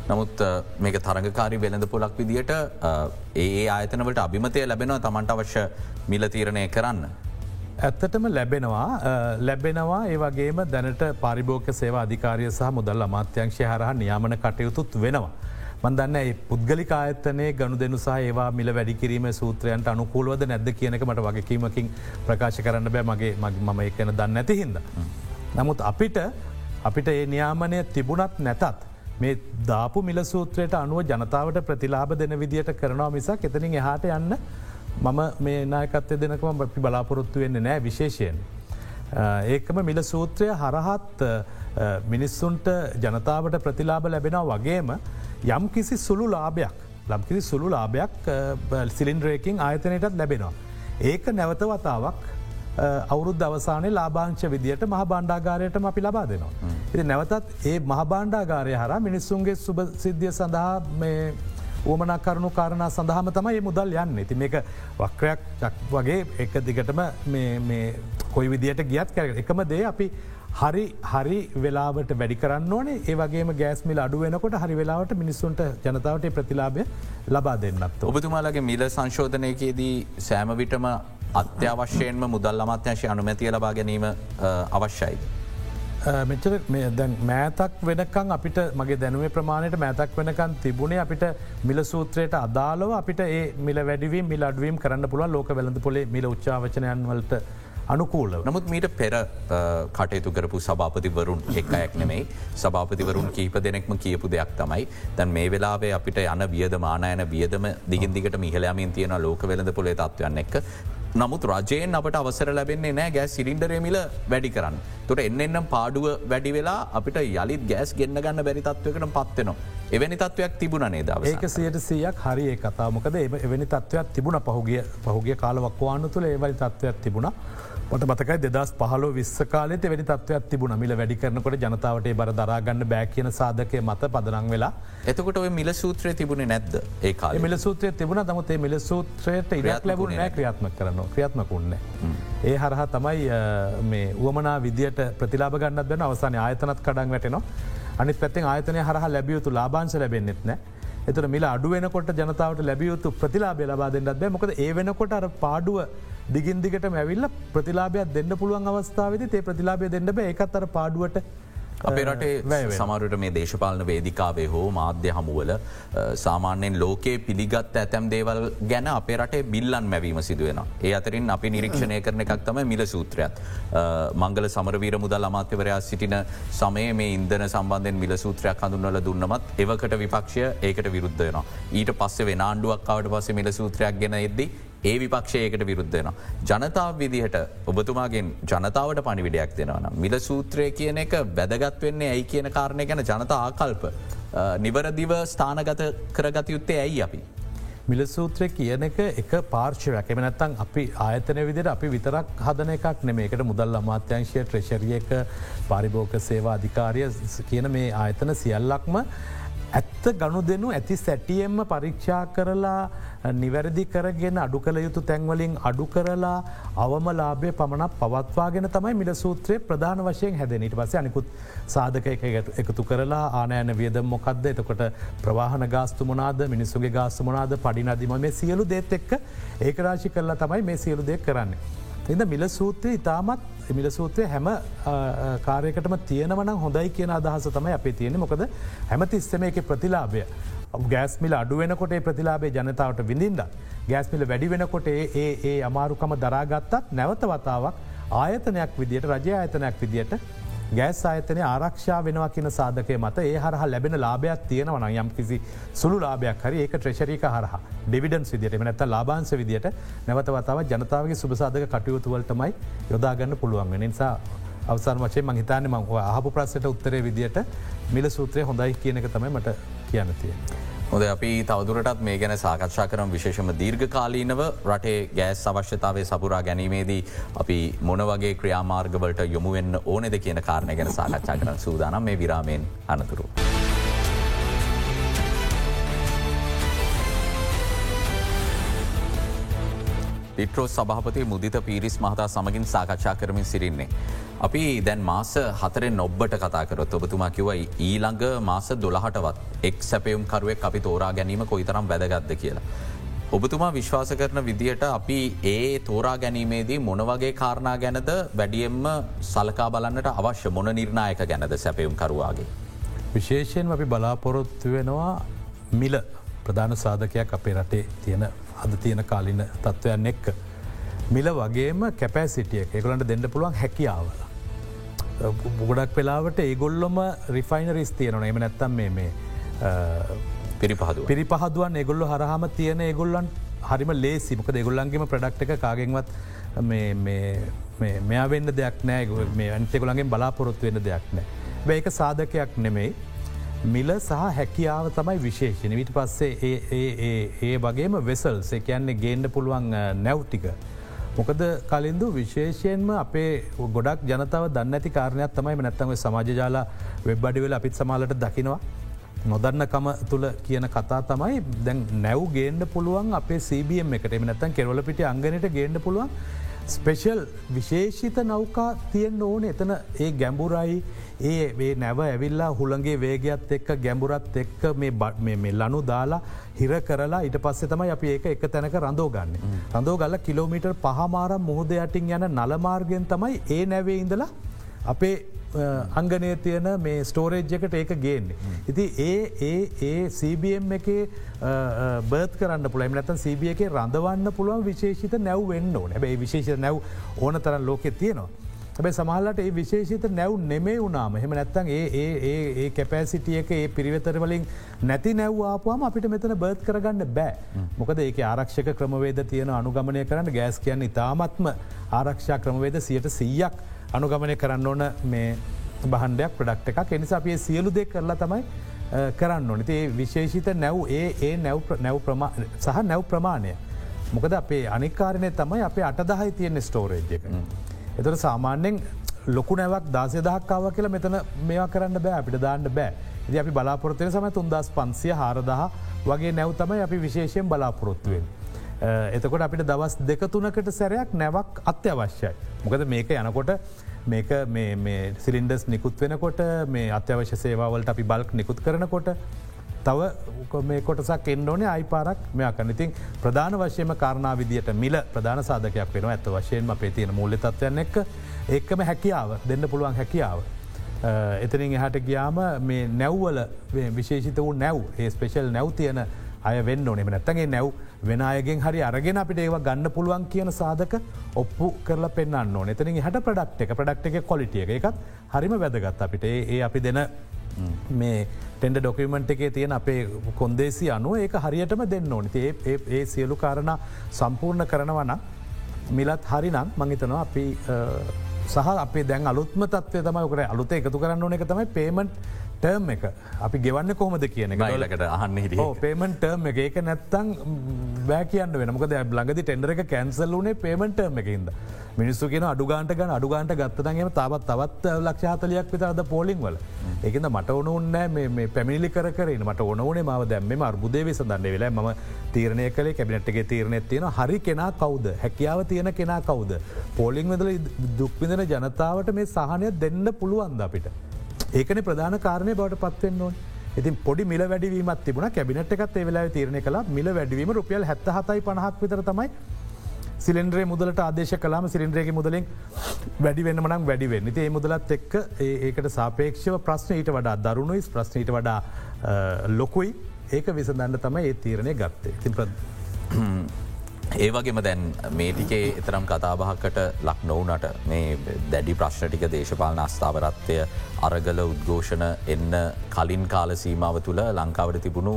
නමුත් මේක තරඟකාරි වෙළඳ පොලක් විදිට ඒ ආයතනවට අභිමතය ලැබෙනවා තමන්ට අවශ්‍ය මිල තීරණය කරන්න. ඇත්තටම ලැබෙනවා ලැබෙනවා ඒ වගේම දැනට පරිභෝක සේවා අධිකාරය සහ මුදල් අමාත්‍යංශය හරහා නියාමන කටයුතුත් වෙනවා. මන්දන්න ඒ පුද්ගලි ආයතනය ගණු දෙනු සහ ඒවා මිල වැඩිකිරීම සූත්‍රයන්ට අනුකූලවද නැද්ද කියනක මට වගකීමකින් ප්‍රකාශ කරන්න බෑ මගේ මම එකන දන්න ඇති හිද. නමුත් අපිට අපිට ඒ නියාමනය තිබුණත් නැතත් මේ දාපු මිල සූත්‍රයට අනුව ජනතාවට ප්‍රතිලාබ දෙන විදිට කරනවා මිසක් එතනින් එහාට යන්න මම මේ නායකත්තය දෙනකම අපි බලාපොරොත්තු වෙන්න නෑ විශේෂයෙන්. ඒකම මිල සූත්‍රය හරහත් මිනිස්සුන්ට ජනතාවට ප්‍රතිලාබ ලැබෙනවා වගේම යම් කිසි සුළු ලාභයක් ලම්කිසි සුළු ලාභයක් සිලින්ඩ්‍රේකින් ආයතනයටත් ලැබෙනවා. ඒක නැවතවතාවක් අවුරුද් අවසානය ලාභාංශ විදියට මහ බණ්ඩාගාරයටම අපි ලබා දෙනවා. ඉති නැවතත් ඒ මහ බණ්ඩාගාරය හර මිනිස්සුන්ගේ සුභ සිද්ධිය සඳහා ඕමනක් කරුණු කාරණ සඳහම තමයි මුදල් යන්න ඇති මේක වක්‍රයක් චක් වගේ එක දිගටම කොයි විදියට ගියත් කර එකම දේ අපි හරි හරි වෙලාවට වැඩි කරන්න ඕනේ ඒ වගේ ගෑස්මිල් අඩු වෙනකොට හරි වෙලාවට මිනිස්සුන්ට ජනතාවට ප්‍රතිලාබය ලබා දෙන්නත්. ඔබතුමාලගේ මිල සංශෝධනයකේදී සෑමවිටම අත්‍යවශ්‍යයෙන්ම මුදල් අමාත්‍යංශය අනුමැතිය ලබා ගැනීම අවශ්‍යයි. මෙචර දැන් මෑතක් වෙනකං අපිට මගේ දැනුවේ ප්‍රමාණයට මෑතක් වෙනකන් තිබුණේ අපිට මිල සූත්‍රයට අදාලව අපිට ඒ මිල වැඩිවීම මිල අඩුවීම් කරන්න පුළුව ලෝක වෙළඳ පොලේ මිල උච්චාවචනයන් වලට අනුකූල. නමුත් මීට පෙර කටයුතු කරපු සභාපතිවරුන් එක අයක් නෙමෙයි සභාපතිවරුන් කීප දෙනෙක්ම කියපු දෙයක් තමයි තැන් මේ වෙලාවේ අපිට යන වියද මානයන වියදම දිගින්දිකට මිහලයාමින් තියෙන ලෝක වෙළඳ පොලේ තත්වයන්න එක් නමුත් රජයෙන් අපට අවසර ලැබෙන්නේ නෑ ගෑස් සිලින්ඩරමිල වැඩි කරන්න. තුට එන්නම් පාඩුව වැඩි වෙලා අපිට යළිත් ගෑස් ගෙන්න්න ගන්න බැරි තත්වකට පත්වෙනවා. එවැනි තත්වයක් තිබුණ නේදාව ඒක සියට සියක් හරි කතාමකද එවැනි තත්වයක් තිබුණ පහුගිය පහුගේ කාලවක්වාන්න තුළ ඒවැනි තත්වයක් තිබුණ. මට මතකයි දෙදස් පහලෝ විස්සකාලෙට වැඩි තත්වයක් තිබුණ. මිල වැඩි කරනකොට ජනතාවට බර දරාගන්න බෑ කියන සාධකය මත පදනං වෙලා. එතකොට මිල සූත්‍රය තිබුණේ නැද්ද ඒ මිල සූත්‍රය තිබුණ. තමතේ මිල සූත්‍රයට ඉරක් ලැබුණ නෑ ක්‍රියාත්ම කරනවා ක්‍රියාත්මකුන්න. ඒ හරහා තමයි උවමනා විදියට ප්‍රතිලාබ ගන්නත් වෙන අවසාන ආයතනත් කඩන් වැටෙනවා. අනි පැත්තෙන් ආයතනය හරහ ලැබියයුතු ලාබාංශ ලැබෙන්න්නෙත් නෑ එතුර මිල අඩු වෙනකොට ජනතාවට ලැබියයුතු ප්‍රතිලාබය ලබා දෙන්නත් බෑ මොකද ඒ වෙනකොට අර පාඩුව දිගින්දිකට මැවිල්ල ප්‍රතිලාබයක් දෙන්න පුළුවන් අවස්ථාවද ඒ ප්‍රතිලාබය දෙන්න බෑ එකත් අර පාඩුවට අපේ රටේ. සමරුට මේ දේශපාලන වේදිකාවේ හෝ මාධ්‍ය හමුවල අ, සාමාන්‍යයෙන් ලෝකයේ පිළිගත් ඇතැම් දේවල් ගැන අපේ රටේ බිල්ලන් මැවීම සිදුවෙන. ඒ අතරින් අපි නිරීක්ෂණය කරන එකක් තම මිල සූත්‍රයත්. මංගල සමරවීර මුදල් අමාත්‍යවරයා සිටින සමය මේ ඉන්දන සම්බන්ධයෙන් මිල සූත්‍රයක් හඳුන්වල දුන්නමත් එවකට විපක්ෂය ඒකට විරුද්ධයනවා. ඊට පස්සේ වෙන ආණ්ඩුවක්කාවට පස්සේ මිල සූත්‍රයක් ගෙන එද්දී ඒ විපක්ෂයකට විරුද්ධයන. ජනතාව විදිහට ඔබතුමාගෙන් ජනතාවට පණිවිඩයක් දෙනවන. මිල සූත්‍රය කියන එක වැදගත් වෙන්නේ ඇයි කියන කාරණය ගැන ජනතා ආකල්ප. අ, නිවරදිව ස්ථානගත කරගත යුත්තේ ඇයි අපි. මිලසූත්‍රය කියන එක එක පාර්ශවයක් එම නැත්තන් අපි ආයතන විදිට අපි විතරක් හදන එකක් නෙමේකට මුදල් අමාත්‍යංශය ට්‍රෙශරියක පරිභෝක සේවා අධිකාරය කියන මේ ආයතන සියල්ලක්ම ඇත්ත ගණු දෙනු ඇති සැටියෙන්ම පරීක්ෂා කරලා නිවැරදි කරගෙන අඩු කළ යුතු තැන්වලින් අඩු කරලා අවම ලාබය පමණක් පවත්වාගෙන තමයි මිල සූත්‍රය ප්‍රධාන වශයෙන් හැදනීට පස අනිකුත් සාධක එක එකතු කරලා ආනයන වියද මොකක්ද එතකොට ප්‍රවාහන ගාස්තු මොනාද? මිනිස්සුගේ ගාස්තු මොනාද? පඩිනදිම මේ සියලු දේත් එක්ක ඒකරාශි කරලා තමයි මේ සියලු දෙයක් කරන්නේ. එද මිල සූත්‍රය ඉතාමත් මිල සූත්‍රය හැම කාරයකටම තියෙනවන හොඳයි කියන අදහස තමයි අපේ තියෙන මොකද හැමතිස්සම එක ප්‍රතිලාබය. ගෑස්මිල අඩුවෙනකොට ප්‍රතිලාබේ ජනතාවට විඳින්ද. ගෑස්මිල වැඩි වෙනකොට ඒ ඒ අමාරුකම දරාගත්තත් නැවත වතාවක් ආයතනයක් විදිට රජ ආයතනයක් විදියට ගෑස් ආයතනය ආරක්ෂා වෙනවා කියන සාධකය මත ඒ හරහ ලැබෙන ලාභයක් තියෙනවන යම් කිසි සුළු ලාභයක් හරි ඒක ට්‍රේශරික හරහ ඩිවිඩන්ස් විදිට නැත ලාබාන්ස විදියට නැවත වතාව ජනතාවගේ සුභසාධක කටයුතුවලටමයි යොදාගන්න පුළුවන් නිසා අවසන් වචේ මහිතාන ම අහපු ප්‍රස්සට උත්තරේ විදියට මිල සූත්‍රය හොඳයි කියන එක තමයි මට කියන්න තිය. හොද අපි තවදුරටත් මේ ගැන සාකච්ඡා කරම් විශේෂම දීර්ඝ කාලීනව රටේ ගෑස් අවශ්‍යතාවේ සපුරා ගැනීමේදී අපි මොන වගේ ක්‍රියාමාර්ගවලට යොමුවෙන්න ඕනෙද කියන කාරණය ගැන සාකච්ඡා කරන සූදානම් මේ විරාමයෙන් අනතුරු. පිට්‍රෝ සභහපති මුදිත පිරිස් මහතා සමගින් සාකච්ඡා කරමින් සිරින්නේ. අපි දැන් මාස හතරෙන් ඔබ්බට කතාකරොත් ඔබතුමා කිවයි ඊළඟ මාස දොළහටවත් එක් සැපයුම් කරුවෙක් අපි තෝරා ගැනීම කොයිතරම් වැදගත්ද කියලා. ඔබතුමා විශ්වාස කරන විදිහට අපි ඒ තෝරා ගැනීමේදී මොනවගේ කාරණා ගැනද වැඩියෙන්ම සලකා බලන්නට අවශ්‍ය මොන නිර්ණයක ගැනද සැපයුම් කරුවාගේ. විශේෂයෙන් අපි බලාපොරොත්තු වෙනවා මිල ප්‍රධාන සාධකයක් අපේ රටේ තියෙන අද තියෙන කාලින තත්ත්වයන් එක්ක. මිල වගේම කැපෑසිටිය එකගලන්ට දෙන්න පුළුවන් හැකියාවල. ගොඩක් වෙලාවට ඒගොල්ලොම රිෆයිනරිස් තියනන එම නැත්තම් මේ පිරිපහදුව. පිරිපහදුවන් එගොල්ලො හරහම තියෙන ඒගොල්ලන් හරිම ලේසිමක දෙගොල්ලන්ගේම ප්‍රඩක්් එක කාගෙන්වත් මෙයා වෙන්න දෙයක් නෑ මේ අන්තෙකුලන්ගේ බලාපොරොත්තු වෙන දෙයක් නෑ. බැයික සාධකයක් නෙමෙයි මිල සහ හැකියාව තමයි විශේෂණ විට පස්සේ ඒ වගේම වෙසල් සකයන්නේ ගේන්ඩ පුළුවන් නැව්ටික. මොකද කලින්දු විශේෂයෙන්ම අපේ ගොඩක් ජනතාව දන්න ඇති කාරණයක් තමයි නැත්තම සමාජජාලා වෙබ්බඩිවෙල අපිත් සමාලට දකිනවා. නොදන්නකම තුළ කියන කතා තමයි දැන් නැව් ගේන්ඩ පුළුවන් අපේ සBM එකට එම නැත්තන් කෙරවල පිට අංගනයට ගේන්ඩ පුළුවන් ස්පෙෂල් විශේෂිත නෞකා තියෙන් ඕන එතන ඒ ගැඹුරයි ඒ නැව ඇවිල්ලා හුළගේ වේගත් එක්ක ගැඹුරත් එක්ක මේ ලනු දාලා හිර කරලා ඉට පස්සේ තමයි අප ඒක එක තැනක රඳෝගන්න. රඳෝගල්ල කිලෝමිටර් පහමාරම් මුහද යටින් යන නලමාර්ගෙන් තමයි ඒ නැවේ ඉඳලා අපේ අංගනය තියන මේ ස්ටෝරේජ් එකට ඒක ගේන්නේ. ඉති ඒ ඒ ඒ CBM එක බර්ත් කරන්න පුළ නැතන් CB එක රඳවන්න පුළුවන් විශේෂිත නැව් වෙන්න ඕන ඇබයි විශේෂ නැව් ඕන තරන් ලෝකෙ තියෙනවා. ඇබයි සමහලට ඒ විශේෂිත නැව් නෙමේ වුනාම හෙම නැත්තන් ඒ ඒ කැපෑසිටියක ඒ පිරිවෙතරවලින් නැති නැව්වාපුවාම අපිට මෙතන බර්ත් කරගන්න බෑ. මොකද ඒක ආරක්ෂක ක්‍රමවේද තියෙන අනුගමනය කරන්න ගෑස් කියන්න ඉතාමත්ම ආරක්ෂා ක්‍රමවේද සියට සීයක් අනුගමනය කරන්න ඕන මේ බහන්ඩයක් ප්‍රඩක්් එකක් එනිසා අපේ සියලු දෙ කරලා තමයි කරන්න ඕනති විශේෂිත නැව් ඒ ඒ නැව් නැව් සහ නැව් ප්‍රමාණය. මොකද අපේ අනිකාරණය තමයි අපේ අටදහයි තියෙන ස්ටෝරේජ් එක. එතට සාමාන්‍යෙන් ලොකු නැවක් දාසය දහක්කාව කියලා මෙතන මේවා කරන්න බෑ අපිට දාන්න බෑ ඉදි අපි බලාපොරත්වය සම තුන්දස් පන්සිය හාරදහ වගේ නැව් තමයි අපි විශේෂයෙන් බලාපොරොත්තුවෙන්. එතකොට අපිට දවස් දෙකතුනකට සැරයක් නැවක් අත්‍යවශ්‍යයි. මොකද මේක යනකොට මේක සිලින්ඩස් නිකුත් වෙනකොට මේ අත්‍යවශ්‍ය සේවාවලට අපි බල්ක් නිකුත් කරනකොට තව මේ කොටසක් එන්නඕනේ අයිපාරක් මෙයකන ඉතින් ප්‍රධාන වශයම කාරණා විදියට මිල ප්‍රධාන සාධකයක් වෙන ඇත වශයෙන්ම අපේ තියෙන මුල්ල තත්වයන්න එක් ඒකම හැකියාව දෙන්න පුළුවන් හැකියාව. එතනින් එහට ගියාම මේ නැව්වල විශේෂිත වූ නැව් ඒ ස්පේෂල් නැව් තියන අය වෙන්න ඕනෙම නැත්තගේ නැව් වෙන අයගෙන් හරි අරගෙන අපිට ඒවා ගන්න පුළුවන් කියන සාධක ඔප්පු කරලා පෙන්න්න ඕන. එතනින් හට ප්‍රඩක්් එක. ප්‍රඩක්් එක කොලිටිය එකත් හරිම වැදගත් අපිට. ඒ අපි දෙන මේ ටෙන්ඩ ඩොකමෙන්ට් එකේ තියෙන අපේ කොන්දේසි අනුව ඒක හරියටම දෙන්න ඕනි. ඒ ඒ සියලු කාරණ සම්පූර්ණ කරනවන මිලත් හරිනම් මංහිතනවා අපි සහ අපේ දැන් අලුත්ම තත්වය තමයි කර අලුත එකතු කරන්න ඕන එක තමයි පේමට ටර්ම් එක. අපි ගෙවන්න කොහොමද කියන ගලකට අහන්න හිට පේමට ටර්ම් එක. ඒක නැත්තං බෑ කියන්න වෙනමක ලඟදි ටෙන්ඩර එක කැන්සල් වනේ පේමටර්ම් එකඉද. මිනිස්සු කියෙන අඩුගාන්ට ගන අඩුගාන්ට ගත්තනගේම තාවත් තවත් ලක්ෂාතලයක් විත අද පෝලිං වල. ඒකද මට ඕනුන්නෑ මේ පැමිලි කරන මට ඕනේ ම දැම්ම අර්බුදේ විසඳන්න වෙලා ම තීරණය කලේ කැබිනට්ගේ තීරණය තියෙන හරි කෙනා කවුද? හැකියාව තියෙන කෙනා කවුද. පෝලිං වෙදල දුක්විදන ජනතාවට මේ සහනය දෙන්න පුළුවන්ද අපිට. ඒකන ප්‍රධාන කාරණය බවට පත්වෙන්න ඕන්. ඉතින් පොඩි මිල වැඩවීමත් තිබුණ. කැබිනට එකත් ඒ වෙලා තීරණය කලා මිල වැඩවීම රුපියල් හැත්ත හතයි පහක් විතර තමයි සිලින්ද්‍රේ මුදලට ආදේශ කලාම සිලින්ද්‍රේක මුදලින් වැඩි වෙන මනම් වැඩි වෙන්න. ඒ මුදලත් එක්ක ඒකට සාපේක්ෂව ප්‍රශ්න ඊට වඩා දරුණුයි. ප්‍රශ්නීට වඩා ලොකුයි. ඒක විසඳන්න තමයි ඒ තීරණය ගත්තේ. තින් ප්‍ර. ඒවගේම දැන් මේටිකේ එතරම් කතාබහකට ලක් නොවනට මේ දැඩි ප්‍රශ්නටික දේශපාලන අස්ථාවරත්වය අරගල උද්ඝෝෂණ එන්න කලින් කාලසීමාව තුළ ලංකාවට තිබුණු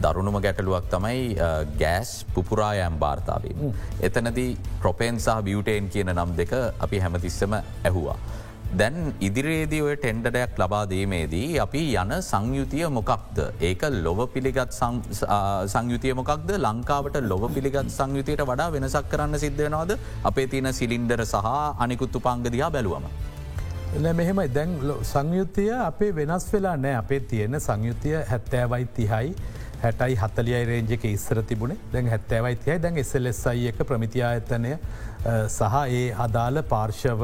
දරුණුම ගැටලුවක් තමයි ගෑස් පුපුරායම් භාර්තාවීම. එතනදී ප්‍රොපෙන් සහ බියුටේන් කියන නම් දෙක අපි හැමතිස්සම ඇහුවා. දැන් ඉදිරියේදී ඔය ටෙන්ඩඩයක් ලබා දීමේදී අපි යන සංයුතිය මොකක්ද. ඒක ලොව පිළිගත් සංයුතිය මොකක්ද? ලංකාවට ලොව පිළිගත් සංයුතියට වඩා වෙනසක් කරන්න සිද්ධනවාද අපේ තියන සිලින්ඩර සහ අනිකුත්තු පංගදයා බැලුවම. එ මෙහෙමයි. දැන් සංයුතිය අපේ වෙනස් වෙලා නෑ. අපේ තියෙන සංයුතිය හැත්තෑවයි තිහයි. හැටයි හතලියයි රේජක ඉස්සර තිබුණ. දැන් හැත්තෑවයි තියයි දැන් එසලෙස්සයි එක ප්‍රමිතිආයතනය සහ ඒ අදාළ පාර්ශව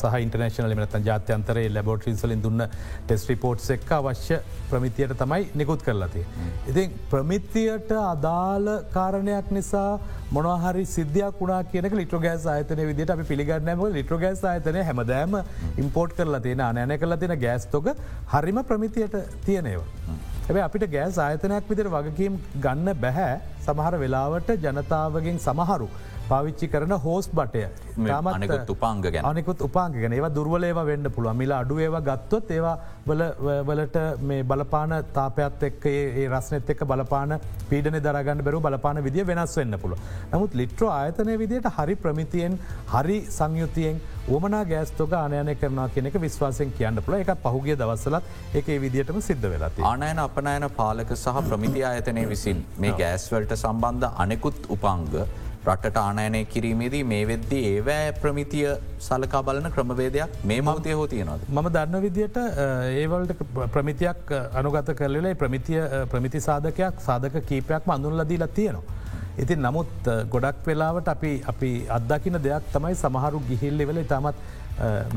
සහ ඉන්ටර්නේශනල මත ජාත්‍යන්තරේ ලැබෝට්‍රීසලින් දුන්න ටෙස් රිපෝට්ස් එක් අවශ්‍ය ප්‍රමිතියට තමයි නිකුත් කරලතිය. ඉතින් ප්‍රමිතියට අදාළ කාරණයක් නිසා මොනහරි සිද්ධයක් වුණා කියනක ලිට්‍රගෑස් ආයතන විදිට අපි පිළිගන්නම ලිට්‍රගෑස් ආයතනය හැමදෑම ඉම්පෝට් කරලා තියෙන අනෑන කල තියෙන ගෑස්තොක හරිම ප්‍රමිතියට තියනේවා. ඇැ අපිට ගෑස් ආයතනයක් විදිර වගකීම් ගන්න බැහැ. සමහර වෙලාවට ජනතාවගෙන් සමහරු පාවිච්චි කරන හෝස් බටය. අනෙකුත් උපාංග ගැන. අනෙකුත් උපාංගගෙන ඒවා දුර්වලේව වෙන්න පුළුව මිලා අඩුවේවා ගත්තොත් ඒවා වලට මේ බලපාන තාපයත් එක්ක ඒ රස්නෙත් එක්ක බලපාන පීඩන දරගන්න බැරු බලපාන විදිිය වෙනස් වෙන්න පුළුව. නමුත් ලිට්‍රෝ ආයතනය විදියට හරි ප්‍රමිතියෙන් හරි සංයුතියෙන් ඕමනා ගෑස්තෝක ආනයනය කරනා කෙනෙක විශ්වාසයෙන් කියන්න පුළ එක පහුගිය දවස්සලත් එක විදිටම සිද්ධ වෙලති. ආනයන අපනයන පාලක සහ ප්‍රමිති ආයතනය විසින් මේ ගෑස්වලට සම්බන්ධ අනෙකුත් උපංග රටට ආනයනය කිරීමේදී මේ වෙද්දි ඒවෑ ප්‍රමිතිය සලකා බලන ක්‍රමවේදයක් මේ මවතය හෝ තියෙනවද. මම දන්න විදියට ඒවලට ප්‍රමිතියක් අනුගත කරලේ ප්‍රමිතිය ප්‍රමිති සාධකයක් සාධක කීපයක් අඳුන්ලදීලා තියෙනවා. ඉතින් නමුත් ගොඩක් වෙලාවට අපි අපි අත්දකින දෙයක් තමයි සමහරු ගිහිල්ලි වෙල ඉතාමත්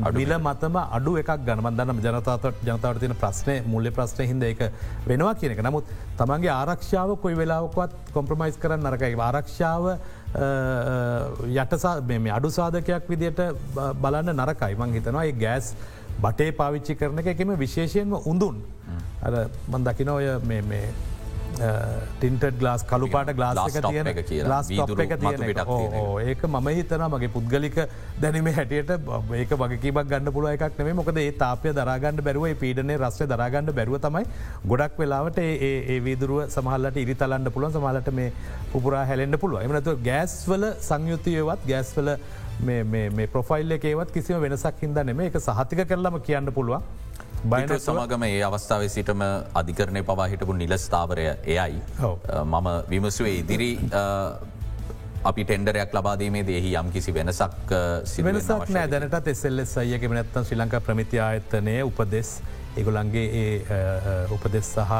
අඩිල මතම අඩු එකක් ගනමන්දන්න ජනතාවට ජනතාවට තින ප්‍රශ්නය මුල්ල ප්‍රශ්නය හිද එක වෙනවා කියනක නමුත් තමන්ගේ ආරක්ෂාව කොයි වෙලාවකවත් කොම්ප්‍රමයිස් කරන්න නරකයි ආරක්ෂාව යටසා මේ අඩු සාධකයක් විදියට බලන්න නරකයි. මං හිතනවා ගෑස් බටේ පාවිච්චි කරන එකම විශේෂයෙන්ම උඳුන්. අර මන් දකින ඔය ටින්ට ගලාස් කළුපාට ගලාස් තියන ගලාස් එක තියන ඒක මම හිතන මගේ පුද්ගලික දැනීම හැටියට ඒක වගේකීමක් ගන්න පුළුව එකක් නෙේ මොකද ඒ තාපය දරාගන්න බැරුව පීඩනේ රස්ය දරාගන්න බැරුව තමයි ගොඩක් වෙලාවට ඒ වීදුරුව සමහල්ලට ඉරි තලන්න පුළුවන්. සමහලට මේ පුරා හැලෙන්න්න පුළුව එමනතු ගෑස්වල සංයුතියවත් ගෑස්වල මේ ප්‍රොෆයිල් එකේවත් කිසිම වෙනසක් හිද නෙම එක සහතික කරලම කියන්න පුළුවන්. බයින සමගම ඒ අවස්ථාව සිටම අධිකරණය පවාහිටපු නිලස්ථාවරය එයයි මම විමසුවේ ඉදිරි අපි ටෙන්ඩරයක් ලබාදීමේ දෙහි යම් කිසි වෙනසක් වෙනසක් නෑ. දැනට එස්සල්ලෙස් අයගේ නැත්තම් ශ්‍රී ලංකා ප්‍රමිති ආයත්තනය උපදෙස් ඒගොලන්ගේ ඒ උපදෙස් සහ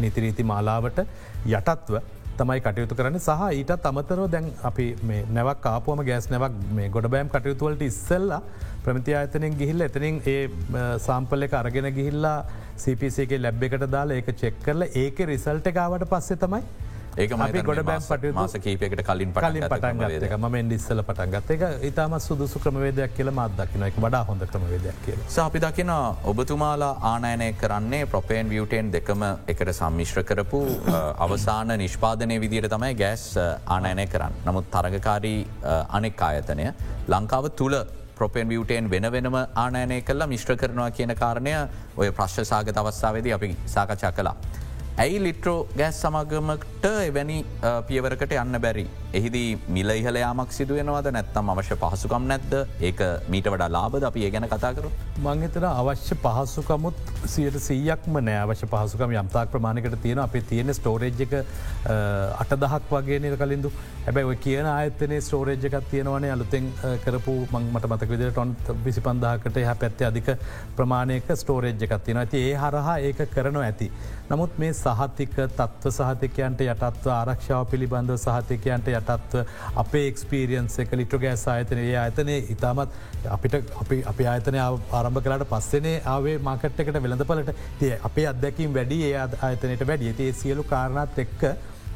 නීතිරීති මාලාවට යටත්ව තමයි කටයුතු කරන සහ ඊටත් අමතරෝ දැන් අපි නැවක් ආපුවම ගෑස් නැවක් මේ ගොඩබෑම් කටයුතුවලට ඉස්සල්ලා ප්‍රමිති ආයතනෙන් ගිහිල්ල එතනින් ඒ සාම්පල එක අරගෙන ගිහිල්ලා CPCගේ ලැබ් එකට දාලා ඒක චෙක් කරල ඒක රිසල්ට එකාවට පස්සේ තමයි ඒක මයි ගොඩ බෑම් පට මාස කීපයකට කලින් කලින් පටන් ගත්තක ම ඉස්සල පටන් ගත්ත එක. ඉතාම සුදුසු ක්‍රමවේදයක් කියල මත්දකින එක වඩා හොඳ ක්‍රමවේදයක් කියල. අපි දකින ඔබතුමාලා ආනයනය කරන්නේ ප්‍රපේන් වියටේන් දෙකම එකට සම්මිශ්‍ර කරපු අවසාන නිෂ්පාදනය විදිර තමයි ගෑස් ආනයනය කරන්න. නමුත් තරගකාරී අනෙක් ආයතනය ලංකාව තුළ ප්‍රපෙන් වියටේන් වෙන වෙනම ආනයනය කල්ලා මිශ්‍ර කරනවා කියන කාරණය ඔය ප්‍රශ්්‍ය සාගත අවස්ථාවද අපි සාකච්ඡා කලා. ඇයි ලිට්‍රෝ ගෑස් සමගමට එවැනි පියවරකට යන්න බැරි. එහිදී මිල ඉහලයාමක් සිදුවෙනවද නැත්තම් අවශ්‍ය පහසුකම් නැද්ද? ඒක මීට වඩා ලාබද අපි ඒ ගැන කතාකරු. මංහිතන අවශ්‍ය පහසුකමුත් සියට සීයක්ම නෑ. අවශ්‍ය පහසුකම යම්තාක් ප්‍රමාණකට තියෙන අප තියෙන ස්ටෝරේජ්ක අට දහක් වගේ නිර කලින්දු? හැබැයි ඔය කියන ආයතනේ ස්ටෝරේජ්ජකත් තියෙනවනේ අලුතෙන් කරපු මංමට මතක විදිර ටොන් විසි පන්දාහකට හ පැත්ති අධික ප්‍රමාණයක ස්ටෝරේජ්ජකත් තියෙන ඇති ඒ හරහා ඒක කරනු ඇති. නමුත් මේ සහතික තත්ව සහතිකයන්ට යටත්ව ආරක්ෂාව පිළිබඳව සහතිකයන්ට යටත්ව අපේ එක්ස්පිරියන්ස එක ලිට්‍රගෑ ආයතනය. අතනය ඉතාමත් අපිට අපි ආයතනය ආරම්භ කරට පස්සනේ ආවේ මාකට්කට වෙළඳපලට තිය අපේ අදැකින් වැඩි ඒ ආයතනයට වැඩිය ඒ සියලු කාරණත් එක්ක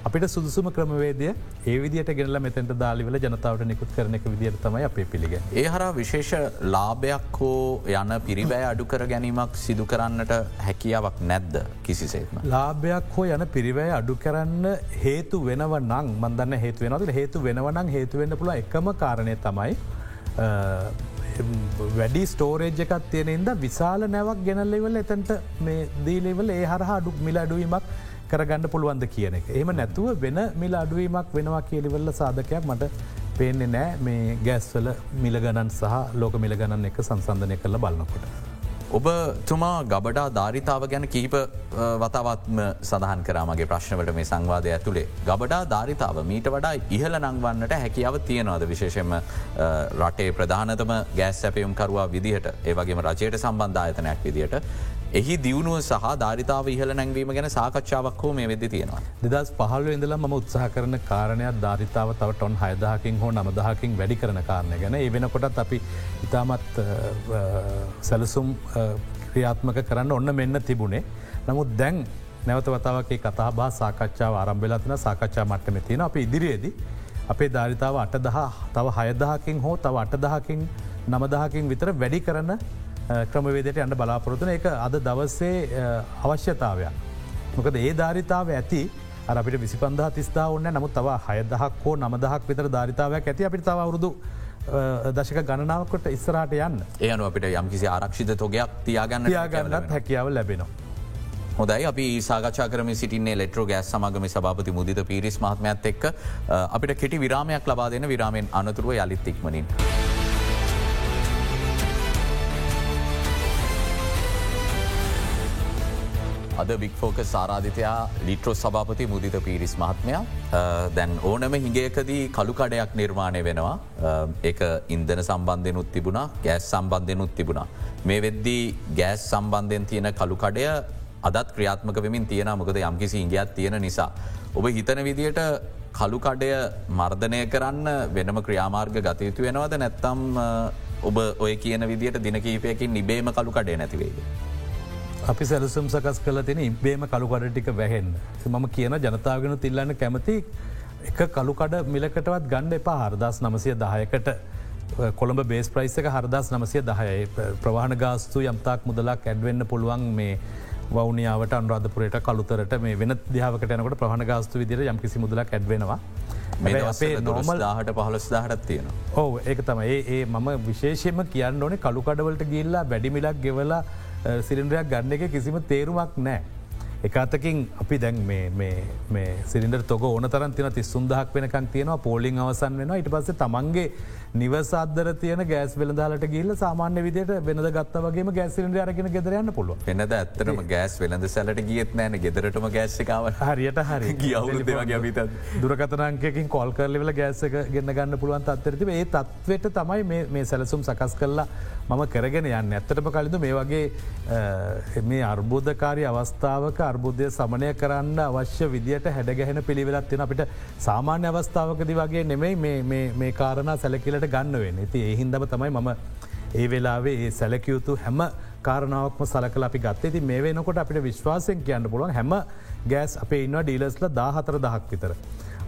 අපිට සුදුසුම ක්‍රමවේදය ඒ විදිට ගෙනල මෙතැට දාලිවල ජනතාවට නිකුත් කරන එක විදිර තමයි අපේ පිළිග. ඒ හර විශේෂ ලාභයක් හෝ යන පිරිබෑ අඩු කර ගැනීමක් සිදු කරන්නට හැකියාවක් නැද්ද කිසිසේත්ම. ලාභයක් හෝ යන පිරිවෑ අඩු කරන්න හේතු වෙනව නං මන්දන්න හේතු වෙනද හේතු වෙනවනං හේතුවෙන්න පුළ එකම කාරණය තමයි වැඩි ස්ටෝරේජ් එකත් තියෙනෙන්ද විශාල නැවක් ගෙනල්ලෙවල එතැන්ට මේ දීලෙවල ඒ හරහා අඩුක් මිල අඩුවීමක් කරගන්න පුළුවන්ද කියන එක. එහම නැතුව වෙන මිල අඩුවීමක් වෙනවා කියලිවල්ල සාධකයක් මට පේන්නේ නෑ මේ ගෑස්වල මිලගණන් සහ ලෝක මිලගණන් එක සංසන්ධනය කරල බලන්නකොට. ඔබ තුමා ගබඩා ධාරිතාව ගැන කීප වතවත්ම සඳහන් කරමගේ ප්‍රශ්නවට මේ සංවාදය ඇතුළේ. ගබඩා ධාරිතාව මීට වඩා ඉහල නංවන්නට හැකියාව තියෙනවාද විශේෂෙන්ම රටේ ප්‍රධානතම ගෑස් සැපයුම් කරවා විදිහට ඒවගේම රජයට සම්බන්ධායතනයක් විදිහට එහි දියුණුව සහ ධරිතාව ඉහල නැංවීම ගැන සාකච්ඡාවක් හෝ මේ වෙද තියෙනවා. දෙදස් පහල ඉඳලා ම උත්සාහ කරන කාරණයක් ධරිතාව තව ටොන් හයදහකින් හෝ නමදහකින් වැඩි කරන කාරණය ගැන ඒ වෙනකොටත් අපි ඉතාමත් සැලසුම් ක්‍රියාත්මක කරන්න ඔන්න මෙන්න තිබුණේ. නමුත් දැන් නැවත වතාවගේ කතා බා සාකච්ඡාව ආරම්භලතින සාකච්ඡා මට්ටම තියෙන අප ඉදිරියේදී අපේ ධාරිතාව අට දහ තව හයදහකින් හෝ තව අටදහකින් නමදහකින් විතර වැඩි කරන්න ක්‍රමවේදයට යන්න බලාපොරොතුන එක අද දවස්සේ අවශ්‍යතාවයක්. මොකද ඒ ධාරිතාව ඇති අපිට විසිපන්දහ තිස්ථා ඔන්න නමුත් තව හයදහක් හෝ නමදහක් විතර ධාරිතාවයක් ඇති අපිට තව අවුරුදු දශක ගණනාවකොට ඉස්සරට යන්න ඒයනු අපිට යම්කිසි ආරක්ෂිත තොගයක් තියාගන්න යාගන්නත් හැකියාව ලැබෙනවා. හොදයි අපි සාකච්ඡා කරම සිටින්නේ ලෙට්‍රෝ ගෑස් සමගම සභාපති මුදිත පිරිස් මහත්මයත් එක්ක අපිට කෙටි විරාමයක් ලබා දෙන විරාමෙන් අනතුරුව යළිත්තික්මනින්. අද බික්‍ෆෝක සාරාධිතයා ලිට්‍රෝ සභාපති මුදිත පිරිස් මහත්මයා දැන් ඕනම හිඟයකදී කළුකඩයක් නිර්මාණය වෙනවා එක ඉන්දන සම්බන්ධයනුත් තිබුණා ගෑස් සම්බන්ධයනුත් තිබුණා. මේ වෙද්දී ගෑස් සම්බන්ධයෙන් තියෙන කළුකඩය අදත් ක්‍රියාත්මක වෙමින් තියෙන මොකද යම්කිසි ඉංගයක් තියෙන නිසා. ඔබ හිතන විදියට කළුකඩය මර්ධනය කරන්න වෙනම ක්‍රියාමාර්ග ගතයුතු වෙනවද නැත්තම් ඔබ ඔය කියන විදිට දින කීපයකින් නිබේම කළුකඩේ නැතිවේද. අපි සැලසුම් සකස් කල තින ඉබේම කළුකඩ ටික වැහෙන් මම කියන ජනතාවගෙන තිල්ලන්න කැමති එක කළුකඩ මිලකටවත් ගණ්ඩ එපා හරදස් නමසය දායකට කොළඹ බේස් ප්‍රයිසක හරදස් නමසය දහයයි. ප්‍රවාහණ ගාස්තු යම්තාක් මුදලක් ඇඩවෙන්න පුළුවන් මේ වවනියාවට අන්රාධපුරයට කළුතරට මේ වෙන දිහාවකට යනකට ප්‍රහණ ගාස්තු විදිර යම්කිසි මුදලක් ඇඩවෙනවා අපේ නොමල් දාහට පහලස් දාහටත් තියෙන. ඕ ඒක තමයි. ඒ මම විශේෂයම කියන්න ඕනේ කළුකඩවලට ගිල්ලා වැඩිමිලක් ගෙවලා සිලින්ඩරයක් ගන්න එක කිසිම තේරුමක් නෑ. එකතකින් අපි දැන් සිරින්ඩ තොක ඕන තරන් තින ති සුන්දහක් වෙනකක් තියෙනවා පෝලිං අවසන් වෙන ඉට පස්සේ තමන්ගේ නිවසාදර තියන ගෑස් වෙලදාලට ගිල්ල සාමාන්‍ය විදියට වෙනද ගත්ත වගේ ගෑසිලින්ට අරගෙන ගෙදරයන්න පුළුව වෙනද ඇත්තරම ගෑස් වෙළඳ සැලට ගියත් නෑන ගෙදරටම ගෑස්සිකාව හරියට හරි අපිත දුරකතනංකකින් කොල් කරලිවල ගෑසක ගන්න ගන්න පුළුවන් තත්තරති ඒ තත්වට තමයි මේ සැලසුම් සකස් කරලා මම කරගෙන යන්න. ඇත්තටම කලින්ද මේ වගේ මේ අර්බෝධකාරි අවස්ථාවක අර්බුද්ධය සමනය කරන්න අවශ්‍ය විදියට හැඩගැහෙන පිළිවෙලත් තියෙන අපිට සාමාන්‍ය අවස්ථාවකදි වගේ නෙමෙයි මේ කාරණ සැලකිලට ගන්න වෙන්න. ඇති එහින්දම තමයි මම ඒ වෙලාවේ ඒ සැලකයුතු හැම කාරනාවක්ම සලකල අපි ගත්තේ. ති මේ වෙනකොට අපිට විශ්වාසයෙන් කියන්න පුළුවන් හැම ගෑස් අපේ ඉන්න ඩීලස්ල දාහතර දහක් විතර.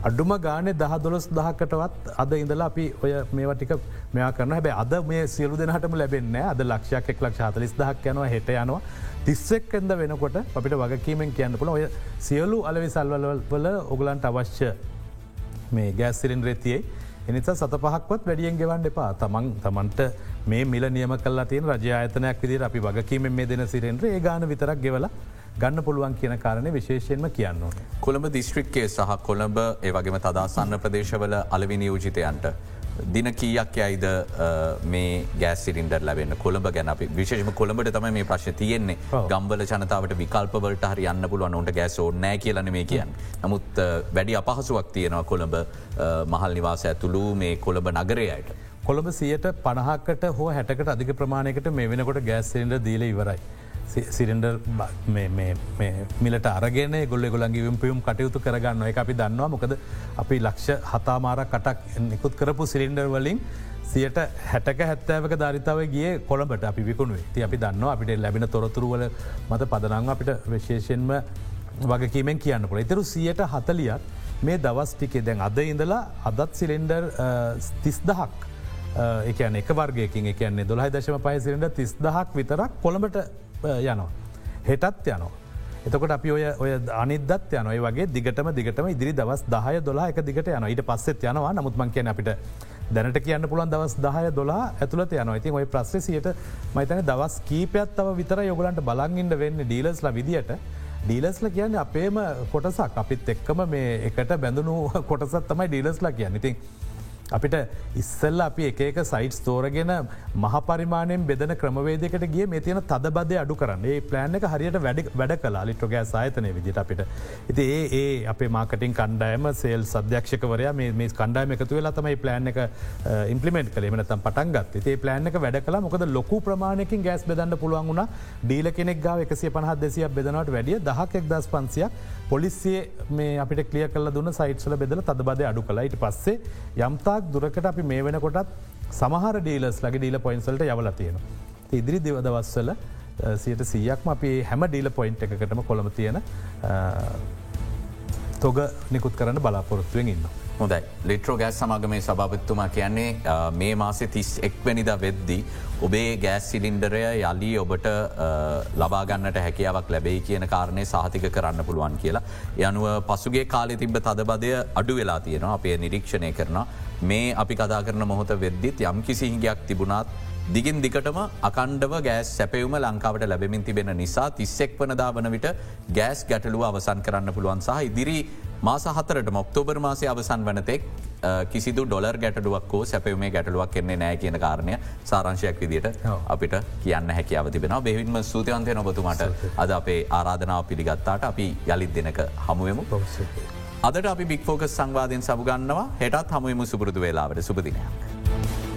අඩුම ගානේ දහ දොළොස් දහකටවත් අද ඉඳලා අපි ඔය මේවටික මෙයා කරන හැබැ අද මේ සියලු දෙනටම ලැබෙන්න අද ලක්ෂයක් එක් ලක්ෂ හතලිස් දහක් යනවා හෙට යනවා. තිස්සෙක් එද වෙනකොට අපිට වගකීමෙන් කියන්න පුළ ඔය සියලු අලවි සල්වලවල ඔගලන්ට අවශ්‍ය මේ ගෑස්සිරින් රෙතියේ එනිසා සත පහක්වත් වැඩියෙන් ගෙවන්න එපා. තමන් තමන්ට මේ මිල නියම කල්ලා තියෙන රජායතනයක් විදිර අපි වගකීම මේ දෙන සිරෙන්ට ඒ ගාන විතරක් ගෙවලා ගන්න පුළුවන් කියන කාරණය විශේෂයෙන්ම කියන්න. කොළඹ දිස්ත්‍රික්කේ සහ කොළඹ ඒ වගේම තදාසන්න ප්‍රදේශවල අලවි නියෝජිතයන්ට. දින කීයක් යයිද මේ ගෑසිරින්ඩර් ලැබෙන කොළඹ ගැන අපි විශේෂම කොළඹට තම මේ ප්‍රශ්න තියෙන්නේ ගම්බල ජනතාවට විකල්පවලට හරි යන්න පුළුවන් ඔන්ට ගෑසෝ නෑ කියලන මේ කියන්න. නමුත් වැඩි අපහසුවක් තියෙනවා කොළඹ මහල් නිවාස ඇතුළු මේ කොළඹ නගරයට. කොළඹ සියට පණහකට හෝ හැටකට අධික ප්‍රමාණයකට මේ වෙනකොට ගෑස්සිරින්ඩ දීල ඉවරයි. සිරින්ඩර් මිලට අරගෙන ගොල්ල ගොලන්ගේ පියුම් කටයුතු කරගන්න එක අපි දන්නවා. මොකද අපි ලක්ෂ හතාමාර කටක් නිකුත් කරපු සිරින්ඩර් වලින් සියට හැටක හැත්තෑවක ධරිතාව ගිය කොළඹට අපි විකුණුවේ. ති අපි දන්න අපිට ලැබෙන තොරතුරුවල මත පදනං අපිට විශේෂෙන්ම වගකීමෙන් කියන්න පුළ ඉතරු සියට හතලියත් මේ දවස් ටිකේ දැන් අද ඉඳලා අදත් සිලින්ඩර් තිස්දහක් එකන එක වර්ගයකින් එකන්නේ දොළහයි දශම පයිසිරට තිස්දහක් විතරක් කොළඹට යනවා. හෙටත් යනවා. එතකොට අපි ඔය ඔය අනිදත් යනොයි වගේ දිගටම දිගටම ඉදිරි දවස් දහය දොලා එක දිගට යන ඊට පස්සෙත් යනවා. නමුත්මන් කියන අපිට දැනට කියන්න පුළන් දවස් දහය දොලා ඇතුළත යන ඉතින් ඔය ප්‍රස්සසියට මයිතන දවස් කීපයත් තව විතර යොගලන්ට බලංගින්ට වෙන්න ඩීලස්ල විදිට ඩීලස්ල කියන්න අපේම කොටසක්. අපිත් එක්කම මේ එකට බැඳුණු කොටසත් තමයි ඩීලස්ලා කියන්න. ඉතින් අපිට ඉස්සල්ල අපි එක සයිට් තෝරගෙන මහපරිමාණයෙන් බෙදන ක්‍රමවේදකට ගිය මේ තියෙන තද බද අඩු කරන්න. ඒ ප්ලෑන් එක හරියට වැඩ වැඩ කලා ලිට්‍රගෑ සායතනය විදිට අපිට. ඉති ඒ ඒ අපේ මාකටින් කණ්ඩායම සේල් සධ්‍යක්ෂකවරය මේ කණ්ඩායම එකතු වෙලා තමයි ප්ලෑන් එක ඉම්පලිමෙන්ට් කලේමනතම් පටන්ගත් ඒ ප්ලෑන් එක වැඩ කලා මොකද ලොකු ප්‍රමාණයකින් ගෑස් බෙදන්න පුළුවන් වුණ. ඩීල කෙනෙක් ගාව එකසිය පහත් දෙසියක් බෙදනට වැඩිය දහක් එක් දස් පන්සියක් පොලිසිය මේ අපිට කලිය කල දුන්න සයිට්සල බෙදල තද බද අඩු කලායිට පස්සේ යම්තාක් දුරකට අපි මේ වෙනකොටත් සමහර ඩීලස් ලගේ ඩීල පොයින්සල්ට යවල තියෙන. ඉදිරි දෙවදවස්සල සියට සීයක්ම අපි හැම ඩීල පොයින්ට් එකකටම කොළම තියෙන තොග නිකුත් කරන්න බලාපොරොත්තුවෙන් ඉන්න. හොදයි ලිට්‍රෝ ගෑස් සමාගමේ සභාපත්තුමා කියන්නේ මේ මාසේ තිස් එක්වැනිද වෙද්දී ඔබේ ගෑස් සිලින්ඩරය යලි ඔබට ලබාගන්නට හැකියාවක් ලැබෙයි කියන කාරණය සාහතික කරන්න පුළුවන් කියලා. යනුව පසුගේ කාලෙ තිබ තදබදය අඩු වෙලා තියෙනවා. අපේ නිරීක්ෂණය කරන මේ අපි කතා කරන මොහොත වෙද්දිත් යම් කිසිහිගයක් තිබුණත් දිගින් දිකටම අකණ්ඩව ගෑස් සැපවුම ලංකාවට ලැබෙමින් තිබෙන නිසා තිස්සෙක් වනදා වන විට ගෑස් ගැටලුව අවසන් කරන්න පුළුවන් සහ ඉදිරි මාස හතරට මොක්තෝබර් මාසය අවසන් වනතෙක් කිසිදු ඩොලර් ගැටඩුවක්කෝ සැපවුමේ ගැටලුවක් කෙන්නේ නෑ කියන කාරණය සාරංශයක් විදිට අපිට කියන්න හැකියාව තිබෙන බෙවින්ම සූතියන්තය නොබතුමට අද අපේ ආරාධනාව පිළිගත්තාට අපි යළිත් දෙනක හමුවමු අදට අපි බික්‍ෆෝකස් සංවාධයෙන් සබගන්නවා හෙටත් හමුවම සුපුරදු වෙලාවට. සුපදිනයක්.